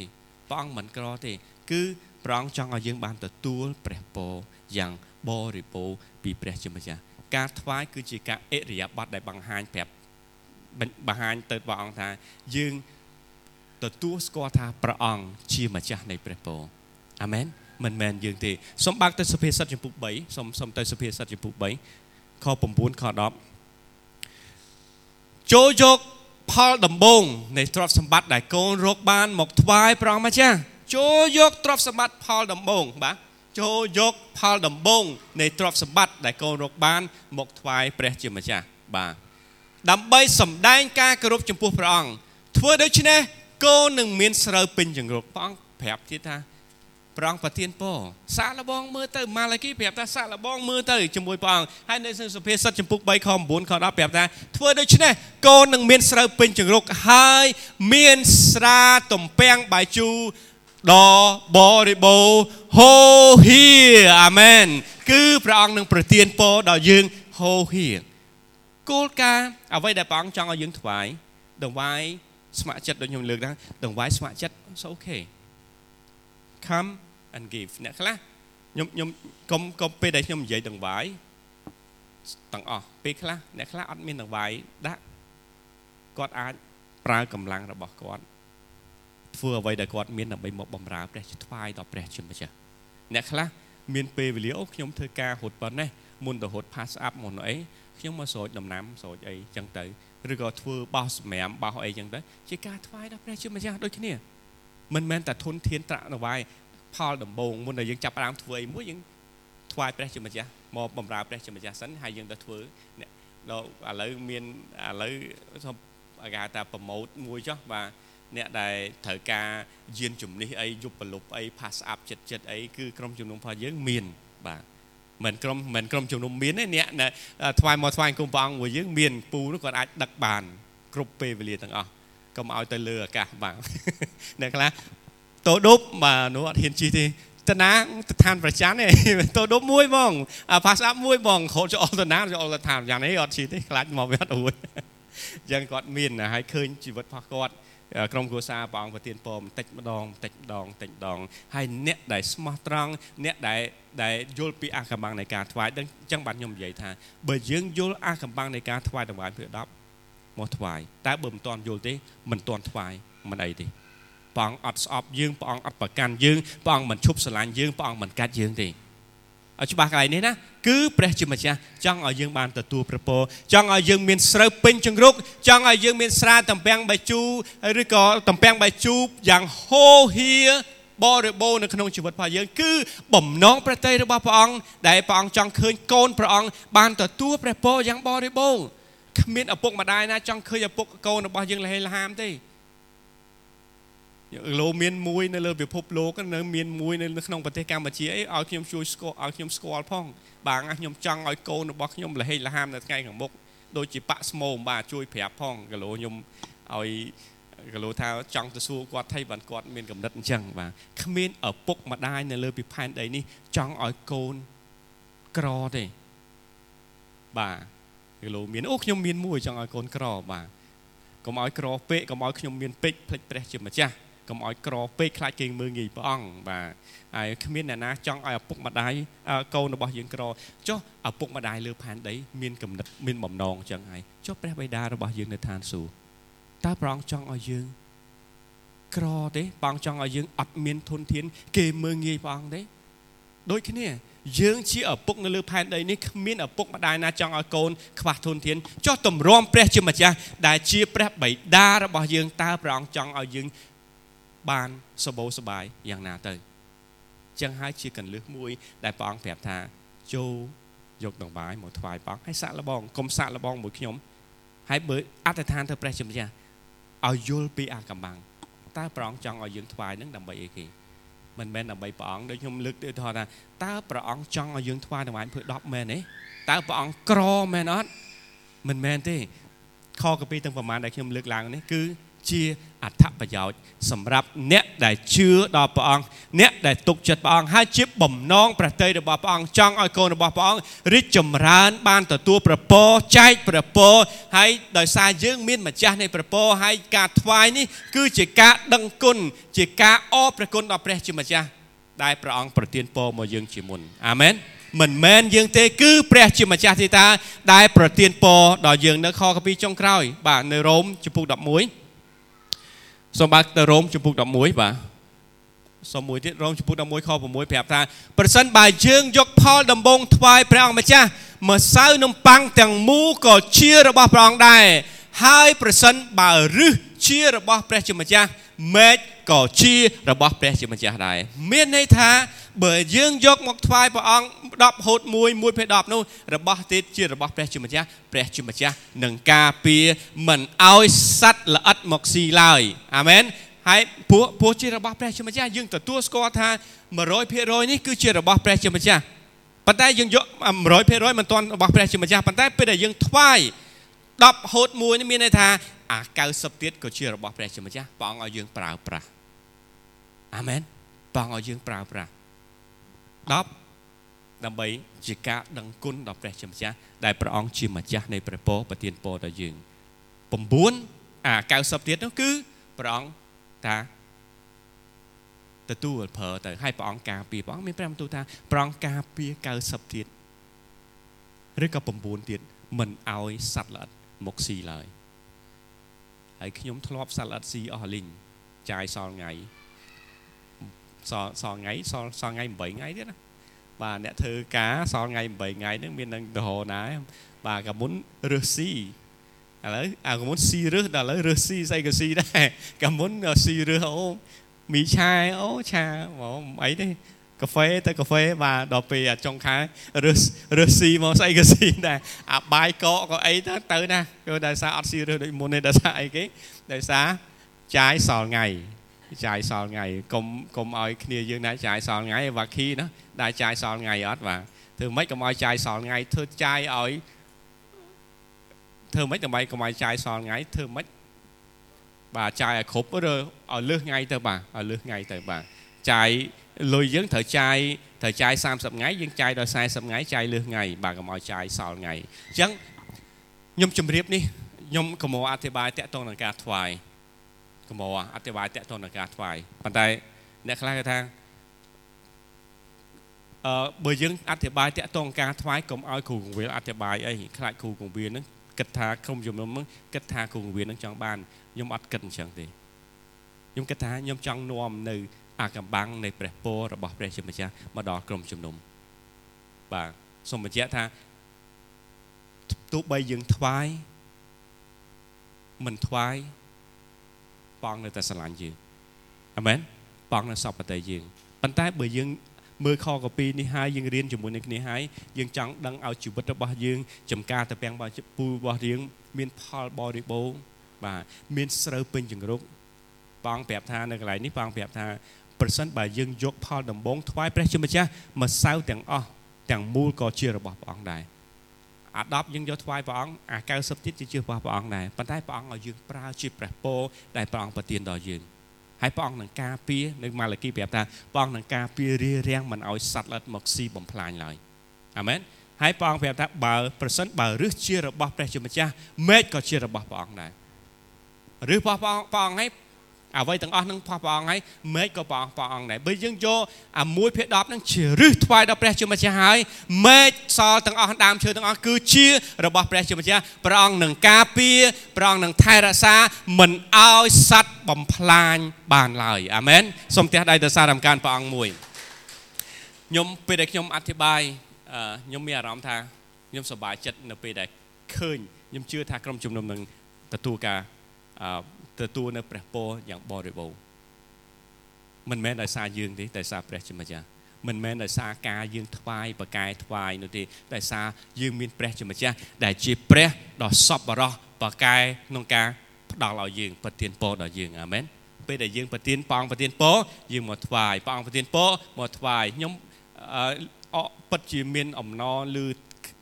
ព្រះអង្គមិនក្រទេ គឺព្រះអង្គចង់ឲ្យយើងបានទទួលព្រះពរយ៉ាងបរិបូរណ៍ពីព្រះជាម្ចាស់ការថ្វាយគឺជាការអិរិយាបថដែលបង្ហាញប្រាប់បង្ហាញទៅព្រះអង្គថាយើងទទួលស្គាល់ថាព្រះអង្គជាម្ចាស់នៃព្រះពរអាមែនមិនមែនយើងទេសូមបើកទៅសុភាសិតចំពុក3សូមសូមទៅសុភាសិតចំពុក3ខ9ខ10ចូលយកផលដំបងនៃទ្រព្យសម្បត្តិដែលកូនរកបានមកថ្វាយព្រះអង្គម្ចាស់ ចូលយកទ្រព្យសម្បត្តិផលដំបងបាទចូលយកផលដំបងនៃទ្រព្យសម្បត្តិដែលកូនរកបាន មកថ្វាយព្រះជាម្ចាស់បាទដើម្បីសម្ដែងការគោរពចំពោះព្រះអង្គធ្វើដូច្នេះកូននឹងមានស្រូវពេញចង្រុកព្រះអង្គប្រាប់ទៀតថាព្រះអង្គប្រទានពរសាកល្បងមើលទៅម៉ាឡាគីប្រាប់ថាសាកល្បងមើលទៅជាមួយព្រះអង្គហើយនៅក្នុងសុភាសិតចំពុក3ខ9ខ10ប្រាប់ថាធ្វើដូច្នេះកូននឹងមានស្រូវពេញចង្រុកហើយមានស្រាទំពាំងបាយជូរ ដ៏បរិបូរហូហៀអាមែនគឺព្រះអង្គនឹងប្រទានពរដល់យើងហូហៀគោលការណ៍អ្វីដែលព្រះអង្គចង់ឲ្យយើងថ្វាយដង្វាយស្ម័គ្រចិត្តដូចខ្ញុំលើកដែរដង្វាយស្ម័គ្រចិត្ត it's okay come and give អ្នកខ្លះខ្ញុំខ្ញុំកុំកុំពេលដែលខ្ញុំនិយាយដង្វាយទាំងអស់ពេលខ្លះអ្នកខ្លះអត់មានដង្វាយដាក់គាត់អាចប្រើកម្លាំងរបស់គាត់ ធ្វើអ្វីដែលគាត់មានដើម្បីមកបំរើព្រះថ្វាយដល់ព្រះជាម្ចាស់អ្នកខ្លះមានពេលវេលាអូខ្ញុំធ្វើការរត់ប៉ុណ្ណេះមុនទៅរត់ pass up មុនអីខ្ញុំមកស្រោចដំណាំស្រោចអីចឹងទៅឬក៏ធ្វើបោះសម្រាមបោះអីចឹងទៅជាការថ្វាយដល់ព្រះជាម្ចាស់ដូចគ្នាមិនមែនតែធនធានត្រាក់នវាយផលដំបូងមុនដែលយើងចាប់ផ្ដើមធ្វើអីមួយយើងថ្វាយព្រះជាម្ចាស់មកបំរើព្រះជាម្ចាស់សិនហើយយើងទៅធ្វើដល់ឥឡូវមានឥឡូវសូមគេហៅថាប្រម៉ូតមួយចុះបាទ អ្នកដែលត្រូវការយានជំនិះអីយប់ប្រលប់អី pass up ចិត្តចិត្តអីគឺក្រុមជំនុំរបស់យើងមានបាទមិនក្រុមមិនក្រុមជំនុំមានទេអ្នកថ្វាយមកថ្វាយគុំព្រះអង្គមួយយើងមានពូនោះគាត់អាចដឹកបានគ្រប់ពេលវេលាទាំងអស់កុំឲ្យទៅលើអាកាសបាទអ្នកខ្លះតោដប់បាទនោះអត់ហ៊ានជិះទេតាណាឋានប្រច័នទេតោដប់មួយបងផាសអាប់មួយបងខោចអល់តាណាចអល់ឋានប្រច័ននេះអត់ជិះទេខ្លាចមកវាអត់អួតអញ្ចឹងគាត់មានហើយឃើញជីវិតរបស់គាត់ ក្រុមគ្រួសារព្រះអង្គប្រទានពរបន្តិចម្ដងបន្តិចម្ដងបន្តិចម្ដងហើយអ្នកដែលស្មោះត្រង់អ្នកដែលដែលយល់ពីអកម្បាំងនៃការថ្វាយដឹងអញ្ចឹងបាទខ្ញុំនិយាយថាបើយើងយល់អកម្បាំងនៃការថ្វាយតម្វាយព្រះ10មកថ្វាយតែបើមិនទាន់យល់ទេមិនទាន់ថ្វាយមិនអីទេព្រះអង្គអត់ស្អប់យើងព្រះអង្គអត់ប្រកាន់យើងព្រះអង្គមិនឈប់ស្រឡាញ់យើងព្រះអង្គមិនកាត់យើងទេឲ្យ ច្បាស់កន្លែងនេះណាគឺព្រះជាម្ចាស់ចង់ឲ្យយើងបានទទួលប្រពោចង់ឲ្យយើងមានស្រូវពេញចង្រុកចង់ឲ្យយើងមានស្រាតំពាំងបាយជូរឬក៏តំពាំងបាយជូយ៉ាងហូរហៀបរិបូរនៅក្នុងជីវិតរបស់យើងគឺបំណងប្រតិរបស់ព្រះអង្គដែលព្រះអង្គចង់ឃើញកូនព្រះអង្គបានទទួលព្រះពរយ៉ាងបរិបូរគ្មានឪពុកម្ដាយណាចង់ឃើញឪពុកកូនរបស់យើងលះលហាមទេ លោមានមួយនៅលើពិភពលោកនៅមានមួយនៅក្នុងប្រទេសកម្ពុជាអីឲ្យខ្ញុំជួយស្គាល់ឲ្យខ្ញុំស្គាល់ផងបាទខ្ញុំចង់ឲ្យកូនរបស់ខ្ញុំលហេលហាមនៅថ្ងៃខាងមុខដូចជាប៉ាក់ស្មោមបាទជួយប្រាប់ផងគីឡូខ្ញុំឲ្យគីឡូថាចង់ទៅសួរគាត់ថៃបានគាត់មានកំណត់អញ្ចឹងបាទគ្មានឪពុកម្ដាយនៅលើពិផែនដីនេះចង់ឲ្យកូនក្រទេបាទគីឡូមានអូខ្ញុំមានមួយចង់ឲ្យកូនក្របាទកុំឲ្យក្រពេកកុំឲ្យខ្ញុំមានពេកផ្លេចព្រះជាម្ចាស់ កុំឲ្យក្រពេកខ្លាចគេមើងងាយព្រះអង្គបាទហើយគ្មានអ្នកណាចង់ឲ្យឪពុកម្ដាយកូនរបស់យើងក្រចុះឪពុកម្ដាយលើផែនដីមានកំណត់មានបំណងចឹងហើយចុះព្រះបិតារបស់យើងនៅឋានសួគ៌តើព្រះអង្គចង់ឲ្យយើងក្រទេព្រះអង្គចង់ឲ្យយើងអត់មានធនធាន គេមើងងាយព្រះអង្គទេដូចគ្នាយើងជាឪពុកនៅលើផែនដីនេះគ្មានឪពុកម្ដាយណាចង់ឲ្យកូនខ្វះធនធានចុះតម្រាំព្រះជាម្ចាស់ដែលជាព្រះបិតារបស់យើងតើព្រះអង្គចង់ឲ្យយើង បានសបោសបាយយ៉ាងណាទៅចឹងហើយជាកន្លឹះមួយ ដែលព្រះអង្គប្រាប់ថាចូលយកដង្វាយមកថ្វាយព្រះអង្គហើយសាក់លបងកុំសាក់លបងមួយខ្ញុំហើយបើអធិដ្ឋានទៅព្រះជាម្ចាស់ឲ្យយល់ពីអាកំបាំងតើព្រះអង្គចង់ឲ្យយើងថ្វាយនឹងដើម្បីអីគេមិនមែនដើម្បីព្រះអង្គដូចខ្ញុំលើកទៅថាតើព្រះអង្គចង់ឲ្យយើងថ្វាយដង្វាយធ្វើ10មែនទេតើព្រះអង្គក្រមែនអត់មិនមែនទេខកពីទាំងប្រមាណដែលខ្ញុំលើកឡើងនេះគឺ ជាអត្ថប្រយោជន៍សម្រាប់អ្នកដែលជឿដល់ព្រះអង្គអ្នកដែលទុកចិត្តព្រះអង្គហើយជាបំណងប្រតិយរបស់ព្រះអង្គចង់ឲ្យកូនរបស់ព្រះអង្គរីកចម្រើន បានទទួលប្រពរចែកប្រពរហើយដោយសារយើងមានម្ចាស់នៃប្រពរហើយការថ្វាយនេះគឺជាការដឹងគុណជាការអរព្រះគុណដល់ព្រះជាម្ចាស់ដែលព្រះអង្គប្រទានពរមកយើងជាមុនអាមែនមិនមែនយើងទេគឺព្រះជាម្ចាស់ទេតាដែលប្រទានពរដល់យើងនៅខកពីចុងក្រោយបាទនៅរ៉ូមជំពូក11 សូមបើកទៅរ៉ូមជំពូក11បាទសូមមួយទៀតរ៉ូមជំពូក11ខ6ប្រាប់ថាប្រសិនបើយើងយកផលដំបងថ្វាយព្រះអង្គម្ចាស់ម្សៅនំប៉័ងទាំងមូលក៏ជារបស់ព្រះអង្គដែរហើយប្រសិនបើរឹសជារបស់ព្រះជាម្ចាស់មែកក៏ជារបស់ព្រះជាម្ចាស់ដែរមានន័យថាបើយើងយកមកថ្វាយព្រះអង្គ 10ហូត1 1ភាគ10នោះរបស់ទៀតជារបស់ព្រះជាម្ចាស់ព្រះជាម្ចាស់នឹងការពារមិនឲ្យសត្វល្អិតមកស៊ីឡើយអាមែនហើយពួកពួកជារបស់ព្រះជាម្ចាស់យើងទទួលស្គាល់ថា100%នេះគឺជារបស់ព្រះជាម្ចាស់ប៉ុន្តែយើងយក100%មិនទាន់របស់ព្រះជាម្ចាស់ប៉ុន្តែពេលដែលយើងថ្វាយ10ហូត1នេះមានន័យថាអា90ទៀតក៏ជារបស់ព្រះជាម្ចាស់ព្រះអង្គឲ្យយើងប្រើប្រាស់អាមែនព្រះអង្គឲ្យយើងប្រើប្រាស់10 ដើម្បីជាការដឹងគុណដល់ព្រះជាម្ចាស់ដែលព្រះអង្គជាម្ចាស់នៃព្រះពរប្រទានពរដល់យើង9អា90ទៀតនោះគឺព្រះអង្គថាទទួលប្រើទៅឲ្យព្រះអង្គការពារព្រះអង្គមានព្រះបន្ទូលថាព្រះអង្គការពារ90ទៀតឬក៏9ទៀតមិនឲ្យសត្វល្អិតមកស៊ីឡើយហើយខ្ញុំធ្លាប់សត្វល្អិតស៊ីអស់លីងចាយសល់ថ្ងៃសល់សល់ថ្ងៃសល់សល់ថ្ងៃ8ថ្ងៃទៀតណា បាទអ្នកធ្វើការសល់ថ្ងៃ8ថ្ងៃហ្នឹងមាននឹងរហណាបាទកាមុនរឹសស៊ីឥឡូវអាកាមុនស៊ីរឹសដល់ឥឡូវរឹសស៊ីស្អីក៏ស៊ីដែរកាមុនស៊ីរឹសអូមីឆាអូឆាមកអីទេកាហ្វេទៅកាហ្វេបាទដល់ពេលចុងខែរឹសរឹសស៊ីមកស្អីក៏ស៊ីដែរអាបាយកកក៏អីទៅទៅណាគឺដោយសារអត់ស៊ីរឹសដូចមុនទេដោយសារអីគេដោយសារចាយសល់ថ្ងៃ ចាយសល់ថ្ងៃកុំកុំឲ្យគ្នាយើងណាចាយសល់ថ្ងៃវ៉ាគីណាដែលចាយសល់ថ្ងៃអត់បាទធ្វើម៉េចកុំឲ្យចាយសល់ថ្ងៃធ្វើចាយឲ្យធ្វើម៉េចដើម្បីកុំឲ្យចាយសល់ថ្ងៃធ្វើម៉េចបាទចាយឲ្យគ្រប់ឬឲ្យលើសថ្ងៃទៅបាទឲ្យលើសថ្ងៃទៅបាទចាយលុយយើងត្រូវចាយត្រូវចាយ30ថ្ងៃយើងចាយដល់40ថ្ងៃចាយលើសថ្ងៃបាទកុំឲ្យចាយសល់ថ្ងៃអញ្ចឹងខ្ញុំជម្រាបនេះខ្ញុំកុំអធិប្បាយតកតងនឹងការថ្វាយ កុំអធិប្បាយតកតងនឹងការថ្វាយប៉ុន្តែអ្នកខ្លះគេថាអឺបើយើងអធិប្បាយតកតងការថ្វាយកុំឲ្យគ្រូកងវិលអធិប្បាយអីខ្លាចគ្រូកងវិលហ្នឹងគិតថាក្រុមជំនុំហ្នឹងគិតថាគ្រូកងវិលហ្នឹងចង់បានខ្ញុំអត់គិតអញ្ចឹងទេខ្ញុំគិតថាខ្ញុំចង់នាំនៅអាកំបាំងនៃព្រះពររបស់ព្រះជាម្ចាស់មកដល់ក្រុមជំនុំបាទសូមបញ្ជាក់ថាទោះបីយើងថ្វាយមិនថ្វាយ បងនៅតែស្រឡាញ់យើងអាមែនបងនៅសពតែយើងប៉ុន្តែបើយើងមើលខកពីនេះហើយយើងរៀនជាមួយនឹងគ្នាហើយយើងចង់ដឹងឲ្យជីវិតរបស់យើងចំការទៅពាំងរបស់ពូរបស់យើងមានផលបរិបូរណ៍បាទមានស្រូវពេញចង្រុកបងប្រាប់ថានៅកន្លែងនេះបងប្រាប់ថាប្រសិនបើយើងយកផលដំបងថ្វាយព្រះជាម្ចាស់ម្សៅទាំងអស់ទាំងមូលក៏ជារបស់ព្រះអង្គដែរ អា10យើងយកថ្វាយព្រះអង្គអា90ទៀតជារបស់ព្រះអង្គដែរប៉ុន្តែព្រះអង្គឲ្យយើងប្រើជាព្រះពរដែលព្រះអង្គប្រទានដល់យើងហើយព្រះអង្គនឹងការពារនៅម៉ាឡាគីប្រាប់ថាព្រះអង្គនឹងការពាររារាំងមិនឲ្យសត្វល្អិតមកស៊ីបំផ្លាញឡើយអាមែនហើយព្រះអង្គប្រាប់ថាបើប្រសិនបើរឹសជារបស់ព្រះជាម្ចាស់មេឃក៏ជារបស់ព្រះអង្គដែរឬរបស់ព្រះអង្គព្រះអង្គហើយ អ្វីទាំងអស់នឹងផោះព្រះអង្គហើយមេឃក៏ព្រះអង្គព្រះអង្គដែរបើយើងយកអា1ភាគ10នឹងជារឹសថ្វាយដល់ព្រះជាម្ចាស់ហើយមេឃសល់ទាំងអស់ដើមឈើទាំងអស់គឺជារបស់ព្រះជាម្ចាស់ព្រះអង្គនឹងការពារព្រះអង្គនឹងថែរក្សាមិនឲ្យសត្វបំផ្លាញបានឡើយអាមែនសូមទះដៃទៅសាររំការព្រះអង្គមួយខ្ញុំពេលដែលខ្ញុំអធិប្បាយខ្ញុំមានអារម្មណ៍ថាខ្ញុំសប្បាយចិត្តនៅពេលដែលឃើញខ្ញុំជឿថាក្រុមជំនុំនឹងទទួលការ ទទួលនៅព្រះពរយ៉ាងបរិបូរណ៍មិនមែនដោយសារយើងទេតែសារព្រះជាម្ចាស់មិនមែនដោយសារការយើងថ្វាយបកែថ្វាយនោះទេតែសារយើងមានព្រះជាម្ចាស់ដែលជាព្រះដ៏សប្បុរសបកែក្នុងការផ្ដល់ឲ្យយើងប្រទានពរដល់យើងអាមែនពេលដែលយើងប្រទានព្រះអង្គប្រទានពរយើងមកថ្វាយព្រះអង្គប្រទានពរមកថ្វាយខ្ញុំអអពិតជាមានអំណរឬ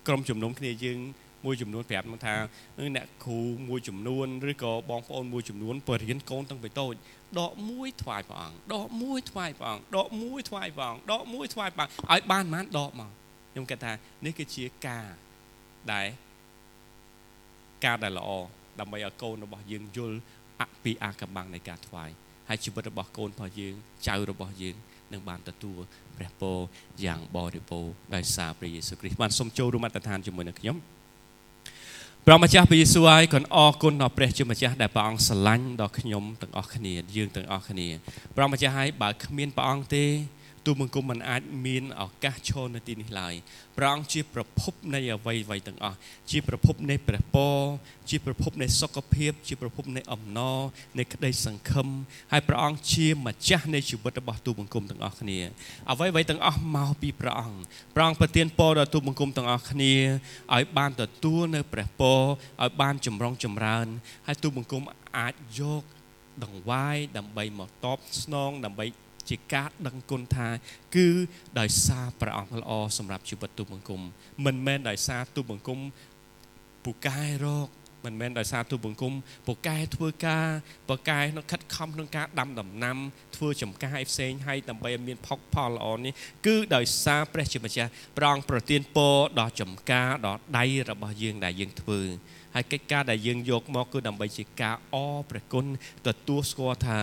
ក្រុមជំនុំគ្នាយើង មួយចំនួនប្រាប់មកថាអ្នកគ្រូមួយចំនួនឬក៏បងប្អូនមួយចំនួនបរៀនកូនតាំងពីតូចដកមួយថ្វាយព្រះអង្គដកមួយថ្វាយព្រះអង្គដកមួយថ្វាយព្រះអង្គដកមួយថ្វាយព្រះអង្គឲ្យបានប៉ុន្មានដកមកខ្ញុំគិតថានេះគឺជាការដែលការដែលល្អដើម្បីឲ្យកូនរបស់យើងយល់អពីអាកំបាំងនៃការថ្វាយហើយជីវិតរបស់កូនរបស់យើងចៅរបស់យើងនឹងបានទទួលព្រះពរយ៉ាងបរិបូរណ៍ដោយសារព្រះយេស៊ូវគ្រីស្ទបានសូមចូលរួមអត្តឋានជាមួយនឹងខ្ញុំ ព្រះម្ចាស់ព្រះយេស៊ូវហើយក៏អរគុណដល់ព្រះជាម្ចាស់ដែលព្រះអង្គស្រឡាញ់ដល់ខ្ញុំទាំងអស់គ្នាយើងទាំងអស់គ្នាព្រះម្ចាស់ហើយបើគ្មានព្រះអង្គទេ ទូបង្គំមិនអាចមានឱកាសឈរនៅទីនេះឡើយព្រះអង្គជាប្រភពនៃអ្វីអ្វីទាំងអស់ជាប្រភពនៃព្រះពរជាប្រភពនៃសុខភាព ជាប្រភពនៃអំណរនៃក្តីសង្ឃឹមហើយព្រះអង្គជាម្ចាស់នៃជីវិតរបស់ទូបង្គំទាំងអស់គ្នាអ្វីអ្វីទាំងអស់មកពីព្រះអង្គព្រះអង្គប្រទានពរដល់ទូបង្គំទាំងអស់គ្នាឲ្យបានទទួលនៅព្រះពរឲ្យបានចម្រុងចម្រើនហើយទូបង្គំអាចយកដង្វាយដើម្បីមកតបស្នងដើម្បី ជាការដឹងគុណថា គឺដោយសារព្រះអង្គល្អសម្រាប់ជីវិតទូបង្គំមិនមែនដោយសារទូបង្គំពូកែរកមិនមែនដោយសារទូបង្គំពូកែធ្វើការបកែក្នុងខិតខំក្នុងការដាំដំណាំ ធ្វើចំការឲ្យផ្សេងឲ្យដើម្បីឲ្យមានផុកផលល្អនេះគឺដោយសារព្រះជាម្ចាស់ព្រះអង្គប្រទានពរដល់ចំការដល់ដៃរបស់យើងដែលយើងធ្វើ ហើយកិច្ចការដែលយើងយកមកគឺដើម្បីជាការអរព្រះគុណទទួលស្គាល់ថា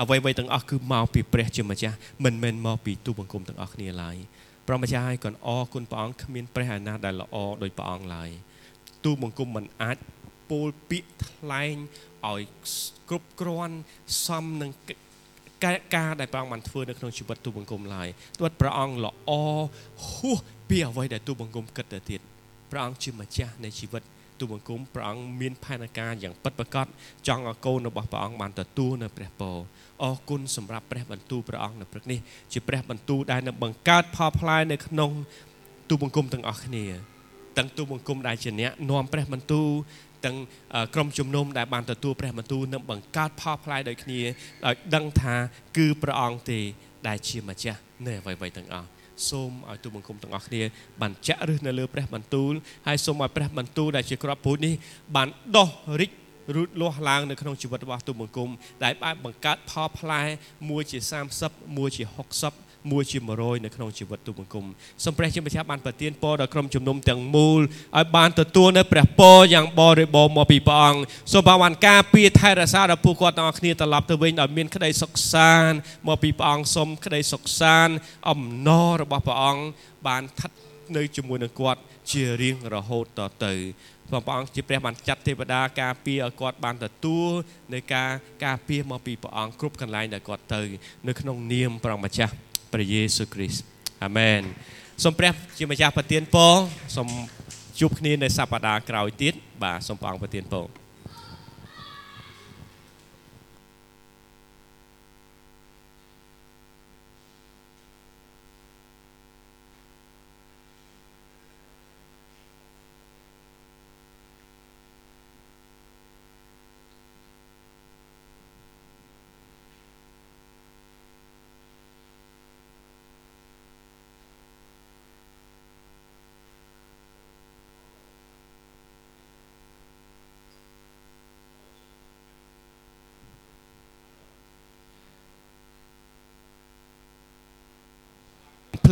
អ្វីៗទាំងអស់គឺមកពីព្រះជាម្ចាស់មិនមែនមកពីទូបង្គំទាំងអស់គ្នាឡើយព្រះម្ចាស់ហើយក៏អរគុណព្រះអង្គគ្មានព្រះឯណាដែលល្អដោយព្រះអង្គឡើយទូបង្គំមិនអាចពោលពាក្យថ្លែងឲ្យគ្រប់គ្រាន់សមនឹងការដែលព្រះអង្គបានធ្វើនៅក្នុងជីវិតទូបង្គំឡើយទោះព្រះអង្គល្អហួសពីអ្វីដែលទូបង្គំគិតទៅទៀតព្រះអង្គជាម្ចាស់នៃជីវិត ទូបង្គំព្រះអង្គមានផែនការយ៉ាងពិតប្រាកដចង់ឲ្យកូនរបស់ព្រះអង្គបានទទួលនៅព្រះពរអរគុណសម្រាប់ព្រះបន្ទូលព្រះអង្គនៅព្រឹកនេះជាព្រះបន្ទូលដែលនឹងបង្កើតផលផ្លែនៅក្នុងទូបង្គំទាំងអស់គ្នាទាំងទូបង្គំដែលជាអ្នកនាំព្រះបន្ទូលទាំងក្រុមជំនុំដែលបានទទួលព្រះបន្ទូលនឹងបង្កើតផលផ្លែដូចគ្នាដោយដឹងថាគឺព្រះអង្គទេដែលជាម្ចាស់នៃអ្វីៗទាំងអស់ សូមឲ្យទូបង្គំទាំងអស់គ្នាបានចាក់ឫសនៅលើព្រះបន្ទូលហើយសូមឲ្យព្រះបន្ទូលដែលជាក្របពូជនេះបានដោះរិចរូតលាស់ឡើងនៅក្នុងជីវិតរបស់ទូបង្គំដែលបានបង្កើតផលផ្លែមួយជា30មួយជា60 មួយជា100នៅក្នុងជីវិតទូបង្គំសូមព្រះជាម្ចាស់បានប្រទានពរដល់ក្រុមជំនុំទាំងមូលឲ្យបានទទួលនៅព្រះពរយ៉ាងបរិបូរណ៍មកពីព្រះអង្គសូមបានការពារថែរក្សាដល់ពួកគាត់ទាំងអស់គ្នាត្រឡប់ទៅវិញឲ្យមានក្តីសុខសាន្តមកពីព្រះអង្គសូមក្តីសុខសាន្តអំណររបស់ព្រះអង្គបានស្ថិតនៅជាមួយនឹងគាត់ជារៀងរហូតតទៅព្រះអង្គជាព្រះបានចាត់ទេវតាការពារឲ្យគាត់បានទទួលនៃការការពារមកពីព្រះអង្គគ្រប់កន្លែងដែលគាត់ទៅ នៅក្នុងនាមព្រះម្ចាស់ ព្រះយេស៊ូវគ្រីស្ទអាមែនសូមព្រះជាម្ចាស់ប្រទានពរសូមជួបគ្នានៅសប្តាហ៍ក្រោយទៀតបាទសូមព្រះអង្គប្រទានពរ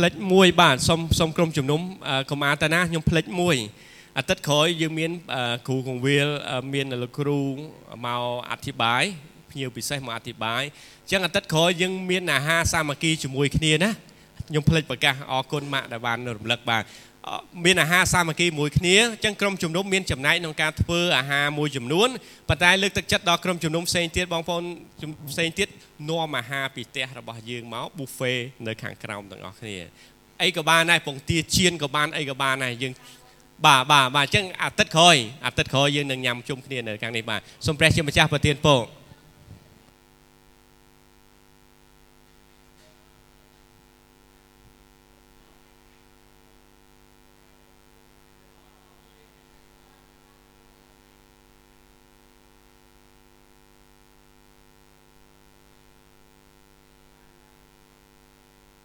ផ្លិចមួយបាទសុំសុំក្រុមជំនុំកុមារតាណាខ្ញុំផ្លិចមួយអាទិត្យក្រោយយើងមានគ្រូកងវិលមានលោកគ្រូមកអធិប្បាយភ្ញៀវពិសេសមកអធិប្បាយអញ្ចឹងអាទិត្យក្រោយយើងមានអាហារសាមគ្គីជាមួយគ្នាណា ខ្ញុំផ្លេចប្រកាសអរគុណម៉ាក់ដែលបានរំលឹកបាទមានអាហារសាមគ្គីមួយគ្នាអញ្ចឹងក្រុមជំនុំមានចំណែកក្នុងការធ្វើអាហារមួយចំនួនប៉ុន្តែលើកទឹកចិត្តដល់ក្រុមជំនុំផ្សេងទៀតបងប្អូនផ្សេងទៀតនាំអាហារពីផ្ទះរបស់យើងមក buffet នៅខាងក្រោមទាំងអស់គ្នាអីក៏បានដែរពងទាជៀនក៏បានអីក៏បានដែរយើងបាទបាទបាទអញ្ចឹងអាទិត្យក្រោយអាទិត្យក្រោយយើងនឹងញ៉ាំជុំគ្នានៅខាងនេះបាទសូមព្រះជាម្ចាស់ប្រទានពរ